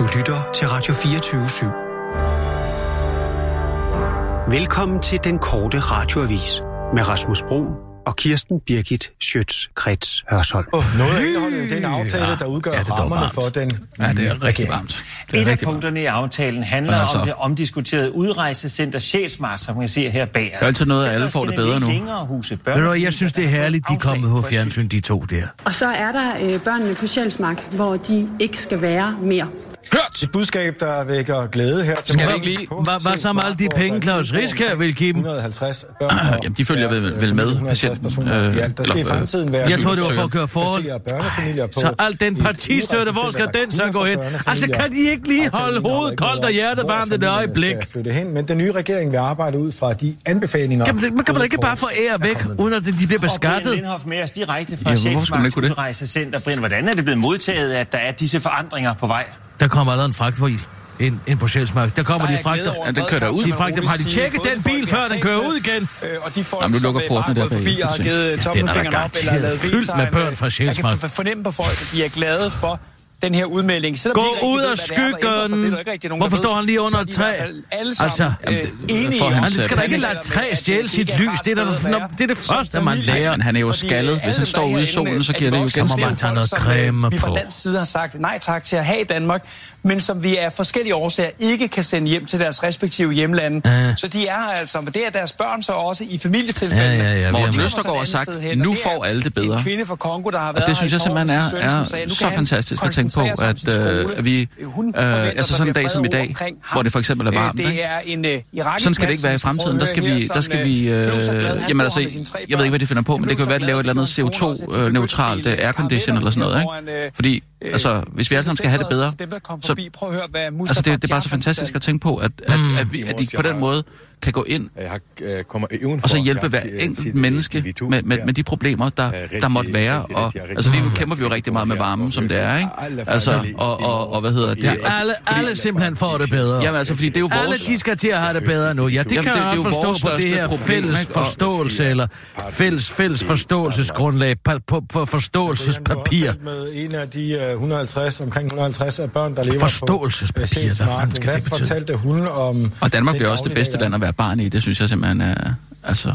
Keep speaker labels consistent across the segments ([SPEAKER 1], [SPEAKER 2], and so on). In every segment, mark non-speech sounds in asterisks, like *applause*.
[SPEAKER 1] Du lytter til Radio 24 /7. Velkommen til den korte radioavis med Rasmus Bro og Kirsten Birgit Schøtz-Krets Hørsholm.
[SPEAKER 2] Oh, noget af indholdet den aftale, ja, der udgør ja, rammerne for den
[SPEAKER 3] Ja, det er rigtig varmt. Det er
[SPEAKER 4] Et af
[SPEAKER 3] rigtig varmt.
[SPEAKER 4] punkterne i aftalen handler
[SPEAKER 3] altså-
[SPEAKER 4] om det omdiskuterede udrejsecenter Sjælsmark, som man ser her bag os.
[SPEAKER 3] Det er altid noget, at alle får det bedre nu.
[SPEAKER 4] Huse,
[SPEAKER 5] Ved du hvad, jeg synes, det er herligt, de er kommet på fjernsyn, de to der.
[SPEAKER 6] Og så er der øh, børnene på Sjælsmark, hvor de ikke skal være mere.
[SPEAKER 3] Hørt!
[SPEAKER 2] Et budskab, der vækker glæde her til
[SPEAKER 3] Skal vi ikke lige-
[SPEAKER 5] Hvad- hvad så med alle de penge, Claus Riskær vil give dem?
[SPEAKER 2] 150 børn. *clears throat*
[SPEAKER 3] Jamen, de følger vel- vel med
[SPEAKER 2] 150
[SPEAKER 3] patienten, øh,
[SPEAKER 2] Ja, der skal i fremtiden være...
[SPEAKER 5] Jeg tror, det var for at køre forhold.
[SPEAKER 2] placere børnefamilier på
[SPEAKER 5] Så al den partistøtte, hvor skal den så gå hen? Altså, kan de ikke lige holde hovedet koldt og hjertet varmt et øjeblik?
[SPEAKER 2] flytte hen, men den nye regering vil arbejde ud fra de anbefalinger...
[SPEAKER 5] Kan man, man kan man da ikke bare få ære væk, uden at de bliver
[SPEAKER 4] Brian
[SPEAKER 5] beskattet?
[SPEAKER 4] Lindhoff med os direkte fra
[SPEAKER 3] Ja,
[SPEAKER 4] ja,
[SPEAKER 3] hvorfor skulle man ikke kunne det?
[SPEAKER 4] udrejsecenter. Brian, hvordan er det blevet modtaget, at der er disse forandringer på vej?
[SPEAKER 5] Der kommer allerede en fragtbil ind, ind på Sjælsmark. Der kommer de fragter.
[SPEAKER 3] Ja, den kører derud.
[SPEAKER 5] De fragter, har de tjekket den bil, før den kører ud igen?
[SPEAKER 7] Øh, og de folk,
[SPEAKER 3] Jamen, nu lukker
[SPEAKER 7] er
[SPEAKER 3] der
[SPEAKER 7] forbi og har givet
[SPEAKER 5] Ja, den er da
[SPEAKER 7] tommelfingeren op eller
[SPEAKER 5] garanteret
[SPEAKER 7] lavet
[SPEAKER 5] fyldt med børn fra Sjælsmark.
[SPEAKER 7] Jeg kan fornemme på folk, at de er glade for den her udmelding. Selvom
[SPEAKER 5] Gå
[SPEAKER 7] ikke
[SPEAKER 5] ud af
[SPEAKER 7] der ændrer der
[SPEAKER 5] skyggen.
[SPEAKER 7] nogen,
[SPEAKER 5] Hvorfor
[SPEAKER 7] der
[SPEAKER 5] står han lige under
[SPEAKER 7] er
[SPEAKER 5] et træ? Altså,
[SPEAKER 7] øh, enige om,
[SPEAKER 5] det skal da
[SPEAKER 3] øh,
[SPEAKER 5] ikke lade træ stjæle sit lys. Det er,
[SPEAKER 7] være.
[SPEAKER 5] det er det første, man lærer.
[SPEAKER 3] Men han er jo skaldet.
[SPEAKER 7] øh,
[SPEAKER 3] Hvis han står
[SPEAKER 7] der
[SPEAKER 3] ude i solen, så
[SPEAKER 7] er
[SPEAKER 3] giver det jo igen
[SPEAKER 5] Så må man tage noget
[SPEAKER 7] som,
[SPEAKER 5] creme
[SPEAKER 7] øh, Vi
[SPEAKER 5] på.
[SPEAKER 7] fra dansk side har sagt nej tak til at have i Danmark, men som vi af forskellige årsager ikke kan sende hjem til deres respektive hjemlande.
[SPEAKER 5] Ja.
[SPEAKER 7] Så de er altså, men det er deres børn så også i familietilfælde.
[SPEAKER 5] Ja, ja, ja, vi
[SPEAKER 3] Morten
[SPEAKER 5] er.
[SPEAKER 3] Østergaard har sagt, nu får alle det bedre.
[SPEAKER 7] En kvinde fra Kongo, der har været
[SPEAKER 3] Og det synes jeg simpelthen er,
[SPEAKER 7] søn,
[SPEAKER 3] er
[SPEAKER 7] sagde,
[SPEAKER 3] så fantastisk at tænke på, at, øh, at vi,
[SPEAKER 7] Hun
[SPEAKER 3] øh, altså sådan en dag som i dag, hvor det for eksempel er
[SPEAKER 7] Øh,
[SPEAKER 3] varmt?
[SPEAKER 7] Det er en øh, irakisk
[SPEAKER 3] Sådan skal det ikke være i
[SPEAKER 7] vi
[SPEAKER 3] fremtiden. Der skal vi, der skal vi,
[SPEAKER 7] øh. Han
[SPEAKER 3] jamen altså, jeg ved ikke, hvad de finder på, men det kan
[SPEAKER 7] blev
[SPEAKER 3] være at lave et eller andet
[SPEAKER 7] glad, at hans kone også
[SPEAKER 3] CO2-neutralt
[SPEAKER 7] fik
[SPEAKER 3] aircondition eller sådan noget, ikke? Fordi, altså, hvis vi alle sammen skal have det bedre,
[SPEAKER 7] Dem, der kom
[SPEAKER 3] så,
[SPEAKER 7] forbi, prøv at høre, hvad
[SPEAKER 3] altså,
[SPEAKER 7] Mustafa
[SPEAKER 3] det, det er bare så fantastisk at tænke på, at, at, at, vi, at de på den måde kan gå ind
[SPEAKER 8] Jeg har, øh, kommer
[SPEAKER 3] og så hjælpe hver
[SPEAKER 8] øh,
[SPEAKER 3] enkelt
[SPEAKER 8] sit
[SPEAKER 3] menneske
[SPEAKER 8] individu
[SPEAKER 3] med, med, med de problemer, der,
[SPEAKER 8] rigtig,
[SPEAKER 3] der måtte være.
[SPEAKER 8] rigtig,
[SPEAKER 3] Og, altså lige nu kæmper vi jo rigtig meget med varmen, som det er, ikke?
[SPEAKER 8] Alle
[SPEAKER 3] Altså, og, og, og hvad hedder det?
[SPEAKER 5] Ja, alle, alle simpelthen får det bedre.
[SPEAKER 3] Jamen altså, fordi det er jo
[SPEAKER 5] Alle
[SPEAKER 3] vores...
[SPEAKER 5] de skal til at have det bedre nu. Ja, det
[SPEAKER 3] Jamen,
[SPEAKER 5] kan
[SPEAKER 3] det-
[SPEAKER 5] jeg
[SPEAKER 3] det
[SPEAKER 5] forstå på det her
[SPEAKER 3] problem,
[SPEAKER 5] fælles forståelse, eller fælles, fælles forståelsesgrundlag på, på forståelsespapir.
[SPEAKER 2] Med en af de øh, 150, omkring 150 af børn, der lever
[SPEAKER 5] Forståelsespapir,
[SPEAKER 2] på, øh,
[SPEAKER 5] hvad fanden skal det
[SPEAKER 2] Hvad
[SPEAKER 5] betyde?
[SPEAKER 2] fortalte hun om...
[SPEAKER 3] Og Danmark bliver også det bedste land at være barn i. Det synes jeg simpelthen er... Altså,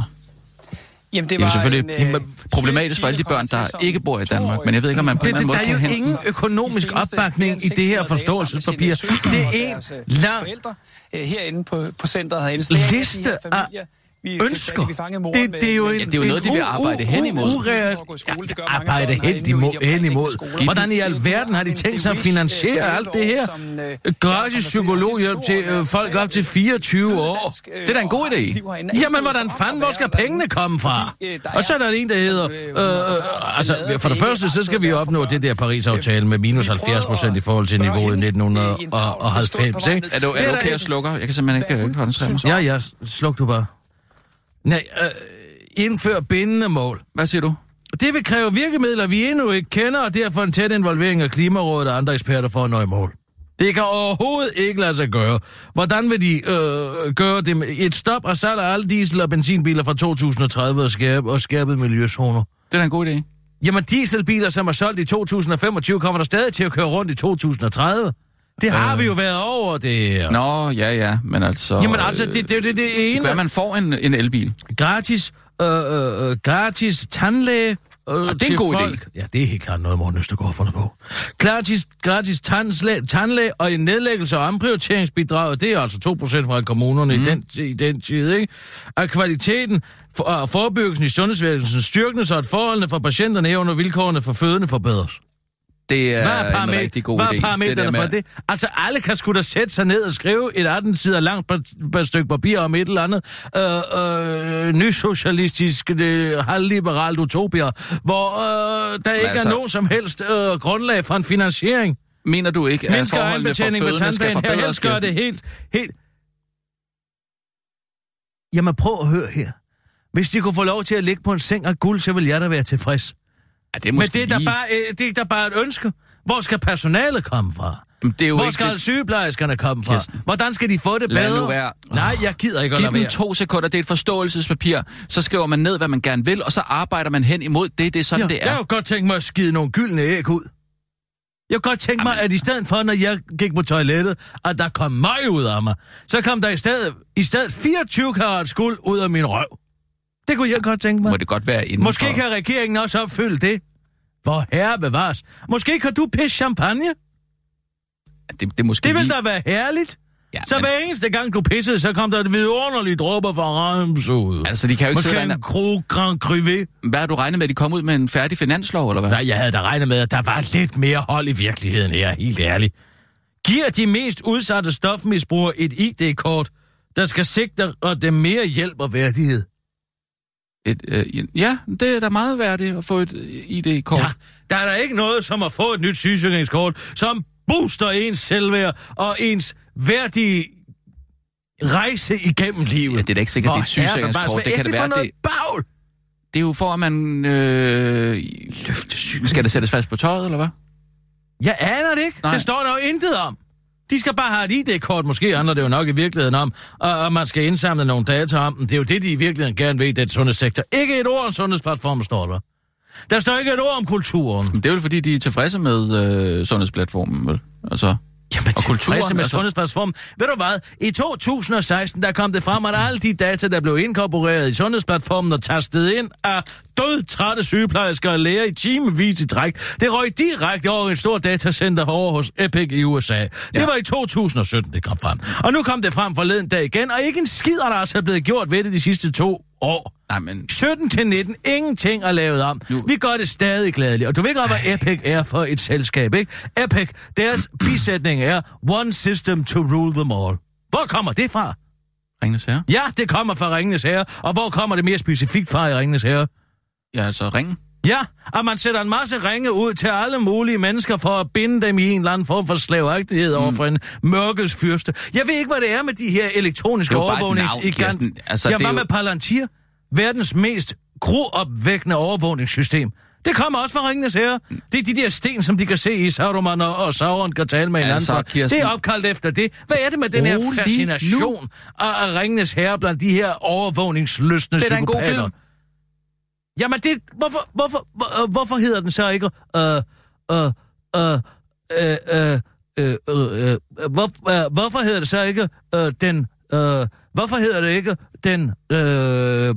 [SPEAKER 7] Jamen, det
[SPEAKER 3] er
[SPEAKER 7] var
[SPEAKER 3] jo selvfølgelig
[SPEAKER 7] en, øh,
[SPEAKER 3] problematisk for alle de børn, der ikke bor i Danmark. Men jeg ved ikke, om man på en
[SPEAKER 5] Det,
[SPEAKER 3] eller
[SPEAKER 5] det,
[SPEAKER 3] anden
[SPEAKER 5] der
[SPEAKER 3] måde
[SPEAKER 5] er jo
[SPEAKER 3] hente...
[SPEAKER 5] ingen økonomisk opbakning i det her forståelsespapir. Det er en lang
[SPEAKER 7] Forældre, øh, herinde på, på centret er en af de
[SPEAKER 5] liste
[SPEAKER 7] her
[SPEAKER 5] af
[SPEAKER 7] vi fik
[SPEAKER 5] ønsker.
[SPEAKER 7] Vi fangede moren
[SPEAKER 5] Det, det er jo en,
[SPEAKER 3] Ja, det er jo noget, de vil arbejde hen imod.
[SPEAKER 5] ureal-
[SPEAKER 7] Det mange
[SPEAKER 5] Arbejde hen imod. Hen imod. Hvordan i alverden har de tænkt sig at finansiere alt det her? Gratis psykologhjælp til øh, folk op til 24 år.
[SPEAKER 3] Det er da en god idé.
[SPEAKER 5] Jamen, hvordan fanden, hvor skal pengene komme fra? Og så er der en, der hedder... Øh, øh, altså, for det første, så skal vi opnå det der Paris-aftale med minus 70 procent i forhold til niveauet i 1990, ikke?
[SPEAKER 3] Er er du okay, jeg slukker? Jeg kan simpelthen ikke øh, mig.
[SPEAKER 5] Ja, ja, sluk du bare. Nej, øh, indfør bindende mål.
[SPEAKER 3] Hvad siger du?
[SPEAKER 5] Det vil kræve virkemidler, vi endnu ikke kender, og derfor en tæt involvering af Klimarådet og andre eksperter for at nå i mål. Det kan overhovedet ikke lade sig gøre. Hvordan vil de øh, gøre det med et stop og salg af alle diesel- og benzinbiler fra 2030 og, skærpe, og skærpet miljøzoner?
[SPEAKER 3] Det er en god idé.
[SPEAKER 5] Jamen, dieselbiler, som er solgt i 2025, kommer der stadig til at køre rundt i 2030. Det har
[SPEAKER 3] Øh.
[SPEAKER 5] vi jo været over, det.
[SPEAKER 3] Nå, ja, ja, men altså...
[SPEAKER 5] Jamen altså, det, det, det, det
[SPEAKER 3] Det
[SPEAKER 5] ene...
[SPEAKER 3] gør, at man får en, en elbil.
[SPEAKER 5] gratis, øh, øh, øh, gratis tandlæge. Øh,
[SPEAKER 3] det er en god idé.
[SPEAKER 5] folk. Ja, det er helt klart noget, Morten Østergaard har fundet på. Gratis, gratis tandlæge, tandlæge og en nedlæggelse af omprioriteringsbidraget, det er altså 2% fra kommunerne mm. i, den, i den tid, ikke? At kvaliteten for, og forebyggelsen i sundhedsvæsenet styrkende, så at forholdene for patienterne herunder vilkårene for fødende forbedres.
[SPEAKER 3] Det er,
[SPEAKER 5] Hvad er,
[SPEAKER 3] en rigtig god
[SPEAKER 5] hvad
[SPEAKER 3] idé.
[SPEAKER 5] er parametrene
[SPEAKER 3] der
[SPEAKER 5] for det? Altså, alle kan sgu da sætte sig ned og skrive et 18 sider langt pa- pa- stykke papir om et eller andet øh, øh, nysocialistisk, øh, halvliberalt utopier, hvor øh, der ikke
[SPEAKER 3] altså-
[SPEAKER 5] er nogen som helst øh, grundlag for en finansiering.
[SPEAKER 3] Mener du ikke, at
[SPEAKER 5] Mennesker
[SPEAKER 3] forholdene for fødende skal
[SPEAKER 5] her
[SPEAKER 3] forbedres?
[SPEAKER 5] helst gør det helt, helt... Jamen prøv at høre her. Hvis de kunne få lov til at ligge på en seng af guld, så vil jeg da være tilfreds.
[SPEAKER 3] Ja, det er
[SPEAKER 5] Men
[SPEAKER 3] måske
[SPEAKER 5] det er,
[SPEAKER 3] lige...
[SPEAKER 5] bare, øh, det er da bare et ønske. Hvor skal personalet komme fra?
[SPEAKER 3] Jamen, det er jo
[SPEAKER 5] Hvor
[SPEAKER 3] ikke
[SPEAKER 5] skal
[SPEAKER 3] det-
[SPEAKER 5] sygeplejerskerne komme fra?
[SPEAKER 3] Kirsten.
[SPEAKER 5] Hvordan skal de få det
[SPEAKER 3] Lad
[SPEAKER 5] bedre?
[SPEAKER 3] nu være.
[SPEAKER 5] Nej, jeg gider ikke at
[SPEAKER 3] Giv dem to sekunder, det er et forståelsespapir. Så skriver man ned, hvad man gerne vil, og så arbejder man hen imod det. Det er sådan,
[SPEAKER 5] Ja,
[SPEAKER 3] det
[SPEAKER 5] jeg
[SPEAKER 3] er.
[SPEAKER 5] kunne godt tænke mig at skide nogle gyldne æg ud. Jeg kunne godt tænke mig, at i stedet for, når jeg gik på toilettet, at der kom møg ud af mig, så kom der i stedet, i stedet 24 karat skuld ud af min røv. Det kunne jeg godt tænke mig.
[SPEAKER 3] Må det godt være inden
[SPEAKER 5] Måske
[SPEAKER 3] for...
[SPEAKER 5] kan regeringen også opfylde det. Hvor herre bevares. Måske kan du pisse champagne?
[SPEAKER 3] Det, det, er måske
[SPEAKER 5] Det vil
[SPEAKER 3] lige...
[SPEAKER 5] da være herligt.
[SPEAKER 3] Ja,
[SPEAKER 5] Så
[SPEAKER 3] men-
[SPEAKER 5] hver eneste gang du pissede, så kom der et vidunderligt dråber fra Reims ud.
[SPEAKER 3] Altså, de kan jo ikke sidde
[SPEAKER 5] Måske
[SPEAKER 3] der...
[SPEAKER 5] en krog Grand Cruet.
[SPEAKER 3] Hvad har du regnet med, at de kom ud med en færdig finanslov, eller hvad?
[SPEAKER 5] Nej, jeg havde da regnet med, at der var lidt mere hold i virkeligheden her, helt ærligt. Giver de mest udsatte stofmisbrugere et ID-kort, der skal sigte og dem mere hjælp og værdighed?
[SPEAKER 3] Et, øh, ja, det er da meget værdigt at få et øh, ID-kort.
[SPEAKER 5] Ja, der er der ikke noget som at få et nyt sygesikringskort, som booster ens selvværd og ens værdige rejse igennem livet.
[SPEAKER 3] Ja, det er da ikke sikkert, det er et sygesikringskort. Det kan det være, det-
[SPEAKER 5] bagl?
[SPEAKER 3] Det er jo for, at man... Øh, skal det sættes fast på tøjet, eller hvad?
[SPEAKER 5] Jeg aner det ikke.
[SPEAKER 3] Nej.
[SPEAKER 5] Det står der jo intet om. De skal bare have et ID-kort, måske handler det jo nok i virkeligheden om, og, og man skal indsamle nogle data om dem. Det er jo det, de i virkeligheden gerne vil i den sundhedssektor. Ikke et ord om sundhedsplatformen står der. Der står ikke et ord om kulturen.
[SPEAKER 3] Men det er vel, fordi de er tilfredse med øh, sundhedsplatformen, vel? Altså,
[SPEAKER 5] Jamen,
[SPEAKER 3] Og kulturen,
[SPEAKER 5] med
[SPEAKER 3] altså.
[SPEAKER 5] sundhedsplatformen. Ved du hvad? I 2016, der kom det frem, at alle de data, der blev inkorporeret i sundhedsplatformen og tastet ind af dødtrætte sygeplejersker og læger i timevis i træk, det røg direkte over et stort datacenter over hos Epic i USA. Det
[SPEAKER 3] Ja.
[SPEAKER 5] var i 2017, det kom frem. Og nu kom det frem forleden dag igen, og ikke en skid er der altså blevet gjort ved det de sidste to år.
[SPEAKER 3] men...
[SPEAKER 5] 17 til 19, ingenting er lavet om.
[SPEAKER 3] Nu-
[SPEAKER 5] Vi gør det stadig gladeligt. Og du ved godt, hvad Epic er for et selskab, ikke? Epic, deres *clears throat* bisætning er One System to Rule Them All. Hvor kommer det fra?
[SPEAKER 3] Ringnes Herre?
[SPEAKER 5] Ja, det kommer fra Ringenes Herre. Og hvor kommer det mere specifikt fra i Ringenes Herre?
[SPEAKER 3] Ja, altså ringen.
[SPEAKER 5] Ja, at man sætter en masse ringe ud til alle mulige mennesker for at binde dem i en eller anden form for slavagtighed mm. over for en mørkets fyrste. Jeg ved ikke, hvad det er med de her elektroniske
[SPEAKER 3] Det er jo bare et
[SPEAKER 5] overvågnings...
[SPEAKER 3] navn, Kirsten. Altså, er
[SPEAKER 5] hvad
[SPEAKER 3] jo-
[SPEAKER 5] med Palantir? Verdens mest groopvækkende overvågningssystem. Det kommer også fra Ringenes Herre. Det er de der sten, som de kan se i Sauron og, og Sauron kan tale med hinanden.
[SPEAKER 3] Altså. Kirsten-
[SPEAKER 5] Det er opkaldt efter det. Hvad er det med den her fascination af, af Ringenes Herre blandt de her overvågningsløsne
[SPEAKER 3] Det er en god
[SPEAKER 5] psykopater?
[SPEAKER 3] film.
[SPEAKER 5] Jamen, det, hvorfor, hvorfor, hvor, øh, hvorfor hedder den så ikke... Øh, øh, øh, øh, øh, øh, øh, øh, hvor, øh, hvorfor hedder det så ikke øh, den... Øh, hvorfor hedder det ikke den... Øh,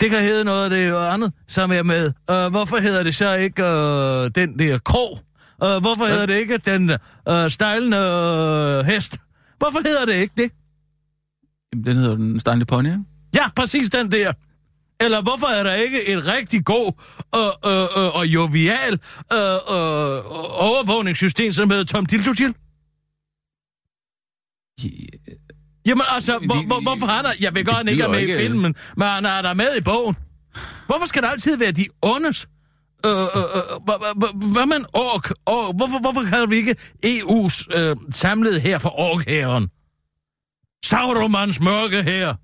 [SPEAKER 5] det kan hedde noget af det andet, som er med. Øh, hvorfor hedder det så ikke øh, den der krog? Øh, hvorfor hedder det ikke den øh, stejlende øh, hest? Hvorfor hedder det ikke det?
[SPEAKER 3] Jamen, Den hedder den Stanley Pony, ikke?
[SPEAKER 5] Ja, præcis den der. Eller hvorfor er der ikke et rigtig god øh, øh, øh, og jovial øh, øh, overvågningssystem, som hedder Tom Dildotil? Jamen altså, hvor, hvor, hvorfor han er... Jeg ved godt, han ikke er med i
[SPEAKER 3] ikke-
[SPEAKER 5] filmen, men han er der med i bogen. Hvorfor skal der altid være de ondes? Øh, øh, øh, hva- hva- hvad man ork? ork hvorfor, hvorfor kalder vi ikke EU's øh, samlede her for orkhæren? Sauromans mørke her.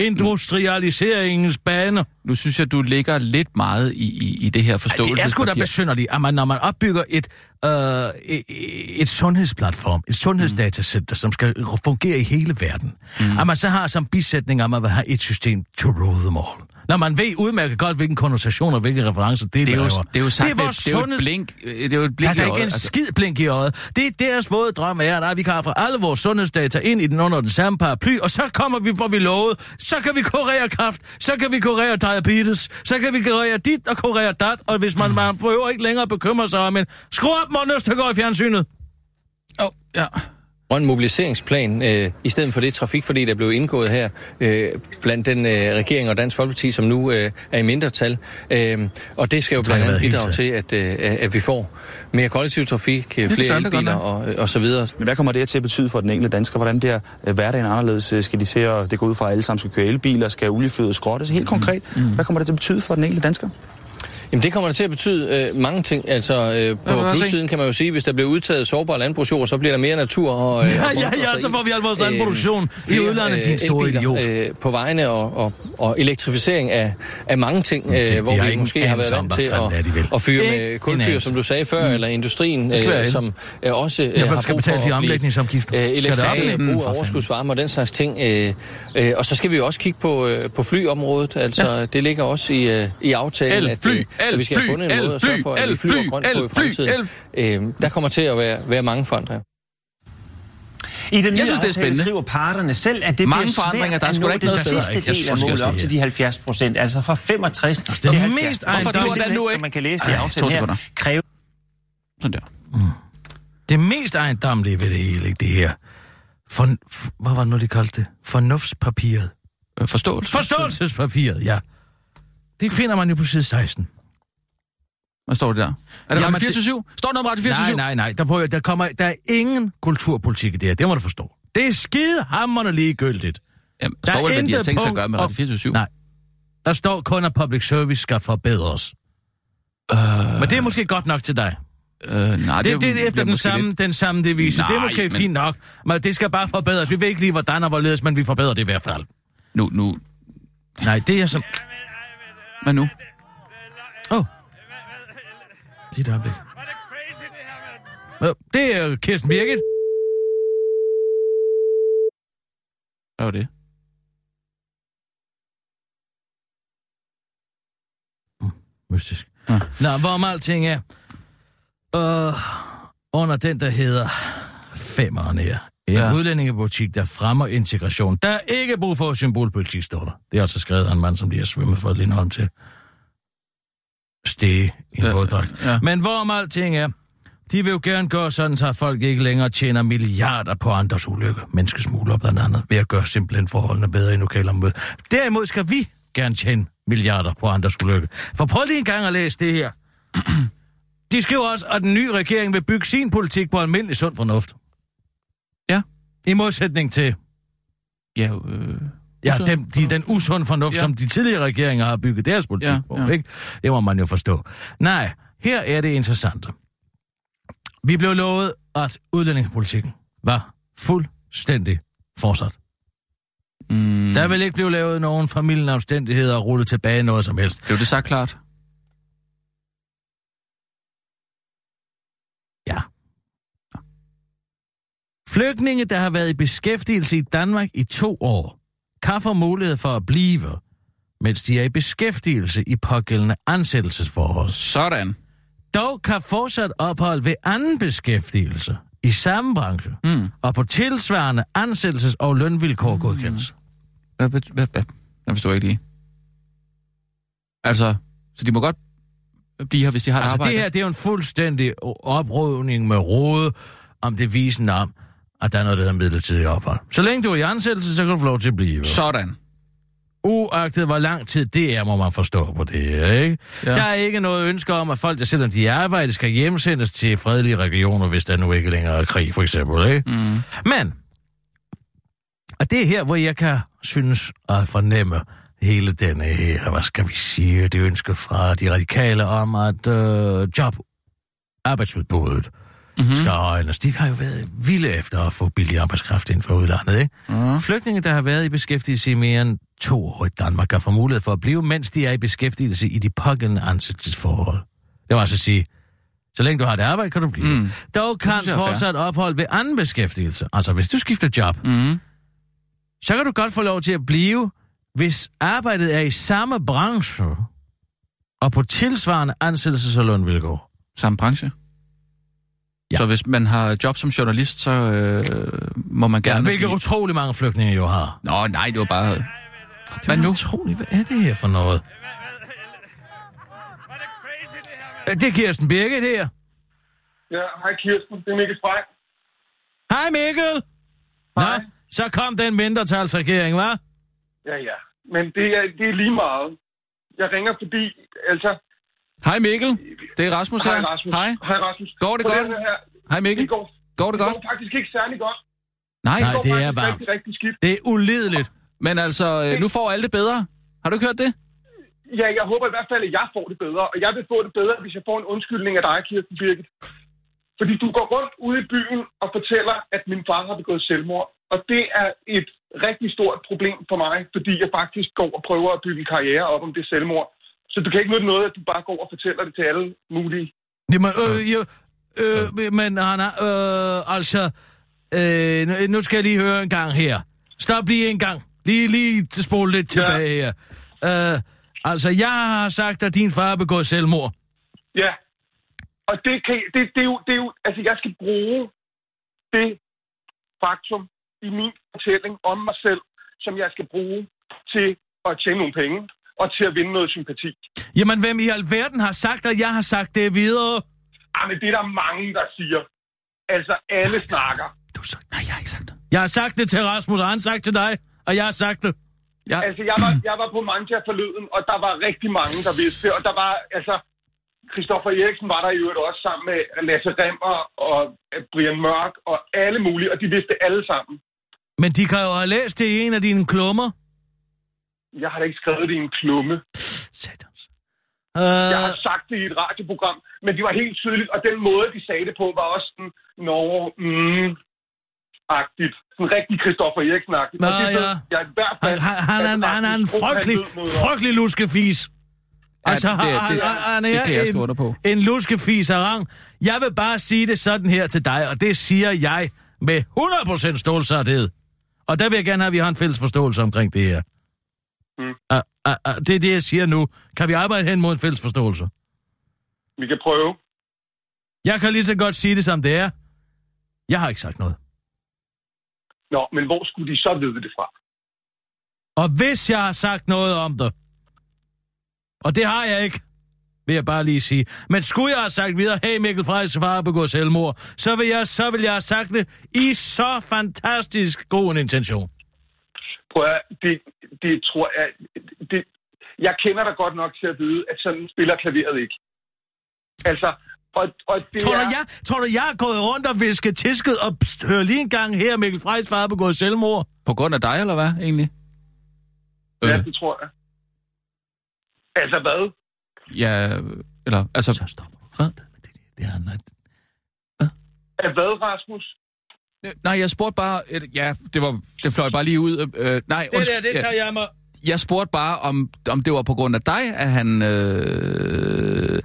[SPEAKER 5] Industrialiseringens baner.
[SPEAKER 3] Nu synes jeg, du ligger lidt meget i, i, i det her forståelse.
[SPEAKER 5] det er sgu da besynderligt, at man, når man opbygger et, øh, et, sundhedsplatform, et sundhedsdatacenter, som skal fungere i hele verden, mm. at man så har som bisætning, at man vil have et system to rule them all. Når man ved udmærket godt, hvilken konnotation og hvilke referencer det,
[SPEAKER 3] Det er jo,
[SPEAKER 5] laver.
[SPEAKER 3] det er jo sagt,
[SPEAKER 5] det er, vores
[SPEAKER 3] det er jo et
[SPEAKER 5] sundheds-
[SPEAKER 3] blink. øh, Det er jo et blink
[SPEAKER 5] er
[SPEAKER 3] i
[SPEAKER 5] der ikke
[SPEAKER 3] øjet,
[SPEAKER 5] en
[SPEAKER 3] altså.
[SPEAKER 5] skid blink i øjet. Det er deres våde drøm er, at vi kan få alle vores sundhedsdata ind i den under den samme paraply, og så kommer vi, hvor vi lovede. Så kan vi kurere kræft, så kan vi kurere diabetes, så kan vi kurere dit og kurere dat, og hvis man, man prøver ikke længere at bekymre sig om en, skru op, Morten Østergaard i fjernsynet.
[SPEAKER 3] Åh, oh, ja.
[SPEAKER 8] Grøn mobiliseringsplan, øh, i stedet for det trafikforlig, der blev indgået her øh, blandt den øh, regering og Dansk Folkeparti, som nu øh, er i mindretal. Øh, og det skal jo blandt andet bidrage til, at, øh, at vi får mere kollektiv trafik, øh, flere elbiler og, og så videre.
[SPEAKER 9] Men hvad kommer det til at betyde for den enkelte dansker? Hvordan bliver øh, hverdagen anderledes? Øh, Skal de til at, det går ud fra, at alle sammen skal køre elbiler? Skal oliefyret skrottes? Helt konkret, mm. hvad kommer det til at betyde for den enkelte dansker?
[SPEAKER 8] Jamen det kommer det til at betyde øh, mange ting. Altså øh, på plussiden kan man jo sige, hvis der bliver udtaget sårbar landbrugsjord, så bliver der mere natur og... Øh,
[SPEAKER 5] Ja,
[SPEAKER 8] og
[SPEAKER 5] ja, ja, så får vi al vores
[SPEAKER 8] øh,
[SPEAKER 5] landproduktion i
[SPEAKER 8] flere,
[SPEAKER 5] udlandet, din store idiot.
[SPEAKER 8] Øh, på vejene og, og, og elektrificering af, af mange ting, øh, hvor
[SPEAKER 5] vi
[SPEAKER 8] måske har været vant til at, at fyre med kulfyr, som du sagde før, mm. eller industrien, øh, som øh, også øh,
[SPEAKER 5] Ja,
[SPEAKER 8] har
[SPEAKER 5] skal
[SPEAKER 8] brug for
[SPEAKER 5] de omlægningsafgifter?
[SPEAKER 8] øh, elektrificeret
[SPEAKER 5] op?
[SPEAKER 8] brug
[SPEAKER 5] Mm,
[SPEAKER 8] af overskudsvarme og den slags ting. Øh, øh, og så skal vi jo også kigge på, øh, på flyområdet. Altså, ja. det ligger også i, øh, i aftalen,
[SPEAKER 3] El,
[SPEAKER 8] at,
[SPEAKER 3] fly,
[SPEAKER 8] at vi skal have
[SPEAKER 3] fly,
[SPEAKER 8] fundet en måde at sørge
[SPEAKER 3] el,
[SPEAKER 8] for, at
[SPEAKER 3] fly,
[SPEAKER 8] vi flyver
[SPEAKER 3] el,
[SPEAKER 8] grønt på i
[SPEAKER 3] fly, el,
[SPEAKER 8] fremtiden. Øh, der kommer til at være, være mange forandringer.
[SPEAKER 4] I den nye
[SPEAKER 3] Jeg synes, det er spændende.
[SPEAKER 4] skriver parterne selv, at det
[SPEAKER 3] Mange
[SPEAKER 4] bliver
[SPEAKER 3] forandringer,
[SPEAKER 4] svært
[SPEAKER 3] der er
[SPEAKER 4] at
[SPEAKER 3] sgu
[SPEAKER 4] nå
[SPEAKER 3] da ikke
[SPEAKER 4] den
[SPEAKER 3] noget bedre.
[SPEAKER 4] sidste del af målet op til de 70 procent, altså fra 65
[SPEAKER 5] det er
[SPEAKER 4] til
[SPEAKER 5] jo
[SPEAKER 4] 70.
[SPEAKER 5] mest
[SPEAKER 4] Hvorfor vil
[SPEAKER 3] den nu ikke?
[SPEAKER 4] som man kan læse i
[SPEAKER 3] Ej,
[SPEAKER 4] aftalen her,
[SPEAKER 3] sekunder.
[SPEAKER 4] kræve
[SPEAKER 3] Sådan der.
[SPEAKER 5] Det mest ejendommelige ved det hele, ikke, det her. For, hvad var det nu, de kaldte det? Fornuftspapiret.
[SPEAKER 3] Øh, Forståelse.
[SPEAKER 5] Forståelsespapiret, ja. Det finder man jo på side 16.
[SPEAKER 3] Hvad står det der? Er det
[SPEAKER 5] Jamen,
[SPEAKER 3] Radio 24 Står der noget om Radio 24
[SPEAKER 5] Nej, nej, nej. Der, prøver, der, kommer, der er ingen kulturpolitik i det her. Det må du forstå. Det er skide hammerne ligegyldigt.
[SPEAKER 3] Jamen,
[SPEAKER 5] Der
[SPEAKER 3] står
[SPEAKER 5] er
[SPEAKER 3] vel, hvad de har tænkt sig at gøre med Radio 24
[SPEAKER 5] Nej. Der står kun, at public service skal forbedres. Uh... Men det er måske godt nok til dig.
[SPEAKER 3] Øh, nej,
[SPEAKER 5] Det, det, det er efter den samme,
[SPEAKER 3] lidt-
[SPEAKER 5] den samme devise. det er
[SPEAKER 3] Nej,
[SPEAKER 5] måske
[SPEAKER 3] men-
[SPEAKER 5] fint nok, men det skal bare forbedres. Vi ved ikke lige, hvordan og hvorledes, men vi forbedrer det i hvert fald.
[SPEAKER 3] Nu, nu.
[SPEAKER 5] Nej, det er som...
[SPEAKER 3] Hvad nu?
[SPEAKER 5] Åh. Oh. Lige et øjeblik. Nå, Det er Kirsten Birgit.
[SPEAKER 3] Hvad var det?
[SPEAKER 5] Mystisk.
[SPEAKER 3] Ja.
[SPEAKER 5] Nå, hvorom alting er... Uh, under den, der hedder Femmeren her. En
[SPEAKER 3] ja.
[SPEAKER 5] udlændingepolitik, der fremmer integration. Der er ikke brug for symbolpolitik, står der. Det er altså skrevet af en mand, som lige har svømmet for Lindholm til stege i en
[SPEAKER 3] Ja,
[SPEAKER 5] våddragt.
[SPEAKER 3] ja.
[SPEAKER 5] Men hvorom alting er, de vil jo gerne gøre sådan, så folk ikke længere tjener milliarder på andres ulykke. Menneskesmugler blandt andet, ved at gøre simpelthen forholdene bedre i lokalområdet. Derimod skal vi gerne tjene milliarder på andres ulykke. For prøv lige en gang at læse det her. *clears throat* De skriver også, at den nye regering vil bygge sin politik på almindelig sund fornuft.
[SPEAKER 3] Ja.
[SPEAKER 5] I modsætning til
[SPEAKER 3] Ja, øh,
[SPEAKER 5] ja, dem, de, den usund fornuft,
[SPEAKER 3] Ja.
[SPEAKER 5] som de tidligere regeringer har bygget deres politik
[SPEAKER 3] Ja,
[SPEAKER 5] på.
[SPEAKER 3] ja.
[SPEAKER 5] Ikke? Det må man jo forstå. Nej, her er det interessante. Vi blev lovet, at udlændingepolitikken var fuldstændig fortsat.
[SPEAKER 3] mm,
[SPEAKER 5] Der vil ikke blive lavet nogen familien omstændigheder og rullet tilbage noget som helst.
[SPEAKER 3] det er jo det sagt klart.
[SPEAKER 5] Ja. Flygtninge, der har været i beskæftigelse i Danmark i to år, kan få mulighed for at blive, mens de er i beskæftigelse i pågældende ansættelsesforhold.
[SPEAKER 3] Sådan.
[SPEAKER 5] Dog kan fortsat ophold ved anden beskæftigelse i samme branche
[SPEAKER 3] Mm.
[SPEAKER 5] og på tilsvarende ansættelses- og lønvilkår godkendes.
[SPEAKER 3] Hvad, hvad, hvad? Jeg forstår ikke lige. Altså, så de må godt blive her, hvis de har
[SPEAKER 5] Altså
[SPEAKER 3] arbejde?
[SPEAKER 5] det her, det er jo en fuldstændig oprydning med råd om det visen om, at der er noget, der hedder midlertidig ophold. Så længe du er i ansættelse, så kan du få lov til at blive.
[SPEAKER 3] Sådan.
[SPEAKER 5] Uagtet hvor lang tid det er, må man forstå på det ikke?
[SPEAKER 3] Ja.
[SPEAKER 5] Der er ikke noget ønske om, at folk, der selvom de er i arbejde, skal hjemsendes til fredelige regioner, hvis der nu ikke længere er krig, for eksempel, ikke?
[SPEAKER 3] Mm.
[SPEAKER 5] Men, og det er her, hvor jeg kan synes at fornemme hele denne her, hvad skal vi sige, det ønske fra de radikale om, at øh, job, arbejdsudbuddet. Mm-hmm. skal højnes. De har jo været vilde efter at få billig arbejdskraft ind fra udlandet, ikke?
[SPEAKER 3] Mm.
[SPEAKER 5] Flygtninge, der har været i beskæftigelse i mere end to år i Danmark, kan få mulighed for at blive, mens de er i beskæftigelse i de pågældende ansættelsesforhold. Det vil altså sige, så længe du har et arbejde, kan du blive.
[SPEAKER 3] Mm.
[SPEAKER 5] Dog kan
[SPEAKER 3] synes
[SPEAKER 5] fortsat ophold ved anden beskæftigelse. Altså, hvis du skifter job,
[SPEAKER 3] Mm.
[SPEAKER 5] så kan du godt få lov til at blive, hvis arbejdet er i samme branche og på tilsvarende ansættelses- og lønvilkår.
[SPEAKER 3] Samme branche?
[SPEAKER 5] Ja.
[SPEAKER 3] Så hvis man har job som journalist, så øh, må man
[SPEAKER 5] Ja,
[SPEAKER 3] gerne...
[SPEAKER 5] hvilket
[SPEAKER 3] blive-
[SPEAKER 5] utrolig mange flygtninge jo har.
[SPEAKER 3] Nå, nej, det var bare...
[SPEAKER 5] Det
[SPEAKER 3] Hvad
[SPEAKER 5] er
[SPEAKER 3] nu?
[SPEAKER 5] utroligt. Hvad er det her for noget? Øh, Det er Kirsten Birgit her.
[SPEAKER 10] Ja, hej Kirsten, det er Mikkel Frey.
[SPEAKER 5] Hej Mikkel! Nå,
[SPEAKER 10] Hej.
[SPEAKER 5] så kom den mindretalsregering, hva'?
[SPEAKER 10] Ja, ja, men det er, det er lige meget. Jeg ringer fordi, altså...
[SPEAKER 3] Hej Mikkel, det er Rasmus her.
[SPEAKER 10] Hej Rasmus.
[SPEAKER 3] Hej.
[SPEAKER 10] Hej Rasmus.
[SPEAKER 3] Går det
[SPEAKER 10] Prøv
[SPEAKER 3] godt?
[SPEAKER 10] Her.
[SPEAKER 3] Hej Mikkel.
[SPEAKER 10] Det går,
[SPEAKER 3] Går det
[SPEAKER 10] det
[SPEAKER 3] godt?
[SPEAKER 10] går faktisk ikke særlig godt.
[SPEAKER 3] Nej,
[SPEAKER 5] Nej,
[SPEAKER 10] går
[SPEAKER 5] det er varmt.
[SPEAKER 10] rigtig, rigtig skidt.
[SPEAKER 5] Det er ulideligt.
[SPEAKER 3] men altså, øh, nu får alle det bedre. Har du ikke hørt det?
[SPEAKER 10] Ja, jeg håber i hvert fald, at jeg får det bedre. Og jeg vil få det bedre, hvis jeg får en undskyldning af dig, Kirsten Birgit. Fordi du går rundt ude i byen og fortæller, at min far har begået selvmord. Og det er et rigtig stort problem for mig, fordi jeg faktisk går og prøver at bygge en karriere op om det selvmord. Så du kan ikke nytte noget, at du bare går og fortæller det til alle mulige.
[SPEAKER 5] Jamen, øh, jo, øh, men Anna, øh, altså, øh, nu- skal jeg lige høre en gang her. Stop lige en gang. Lige, lige spole lidt tilbage her. Øh, Altså, jeg har sagt, at din far har begået selvmord.
[SPEAKER 10] Ja. Og det, kan, det, det, er jo, det er jo... Altså, jeg skal bruge det faktum i min fortælling om mig selv, som jeg skal bruge til at tjene nogle penge og til at vinde noget sympati.
[SPEAKER 5] Jamen, hvem i alverden har sagt, at jeg har sagt det videre?
[SPEAKER 10] Ah, men det er der mange, der siger. Altså, alle snakker.
[SPEAKER 3] Du så... Nej, jeg har ikke sagt det.
[SPEAKER 5] Jeg har sagt det til Rasmus, og han har sagt til dig, og jeg har sagt det.
[SPEAKER 3] Ja.
[SPEAKER 10] Altså, jeg var, jeg var på Manja forleden, og der var rigtig mange, der vidste det. Og der var, altså, Christoffer Eriksen var der i øvrigt også sammen med Lasse Remmer og øh, Brian Mørk og alle mulige, og de vidste det alle sammen.
[SPEAKER 5] Men de kan jo have læst det i en af dine klummer.
[SPEAKER 10] Jeg har da ikke skrevet det i en klumme.
[SPEAKER 5] Satans.
[SPEAKER 10] Jeg
[SPEAKER 5] Uh,
[SPEAKER 10] har sagt det i et radioprogram, men det var helt tydeligt, og den måde, de sagde det på, var også sådan, nå, mm, agtigt. Sådan rigtig Christoffer Eriksen-agtigt.
[SPEAKER 5] Nå,
[SPEAKER 10] Og det ved
[SPEAKER 5] ja.
[SPEAKER 10] Jeg i hvert
[SPEAKER 5] han,
[SPEAKER 10] fald,
[SPEAKER 5] han, han, er,
[SPEAKER 10] at
[SPEAKER 5] han er en
[SPEAKER 10] han
[SPEAKER 5] frygtelig, frygtelig luskefis. Altså,
[SPEAKER 3] det- det-
[SPEAKER 5] han,
[SPEAKER 3] det-
[SPEAKER 5] han, han
[SPEAKER 3] det
[SPEAKER 5] er en,
[SPEAKER 3] på.
[SPEAKER 5] en luskefis af rang. Jeg vil bare sige det sådan her til dig, og det siger jeg med 100% stålsarthed. Og der vil jeg gerne have, at vi har en fælles forståelse omkring det her.
[SPEAKER 10] Mm.
[SPEAKER 5] Uh, uh, uh, det er det, jeg siger nu. Kan vi arbejde hen mod en fælles forståelse?
[SPEAKER 10] Vi kan prøve.
[SPEAKER 5] Jeg kan lige så godt sige det, som det er. Jeg har ikke sagt noget.
[SPEAKER 10] Nå, men hvor skulle de så vide det fra?
[SPEAKER 5] Og hvis jeg har sagt noget om det, og det har jeg ikke, vil jeg bare lige sige. Men skulle jeg have sagt videre, hey Mikkel Frejs far har begået selvmord, så vil, jeg, så vil jeg have sagt det i så fantastisk god en intention.
[SPEAKER 10] Prøv at, det, det tror jeg... Det, jeg kender dig godt nok til at vide, at sådan spiller klaveret ikke. Altså, og, og det
[SPEAKER 5] Tror du,
[SPEAKER 10] er...
[SPEAKER 5] jeg, tror du, jeg er gået rundt og visket tisket og pst, hør lige en gang her, Mikkel Frejs far har begået selvmord?
[SPEAKER 3] På grund af dig, eller hvad, egentlig?
[SPEAKER 10] Ja,
[SPEAKER 3] Øh,
[SPEAKER 10] det tror jeg. Altså hvad?
[SPEAKER 3] ja, eller, altså...
[SPEAKER 5] Så stopper du. Hvad? Det, det er noget.
[SPEAKER 10] Af hvad, Rasmus?
[SPEAKER 3] Øh, Nej, jeg spurgte bare... øh, Ja, det, var, det fløj bare lige ud. Øh, nej,
[SPEAKER 5] Det
[SPEAKER 3] undskyld,
[SPEAKER 5] der, det tager jeg mig.
[SPEAKER 3] jeg spurgte bare, om, om det var på grund af dig, at han... Øh,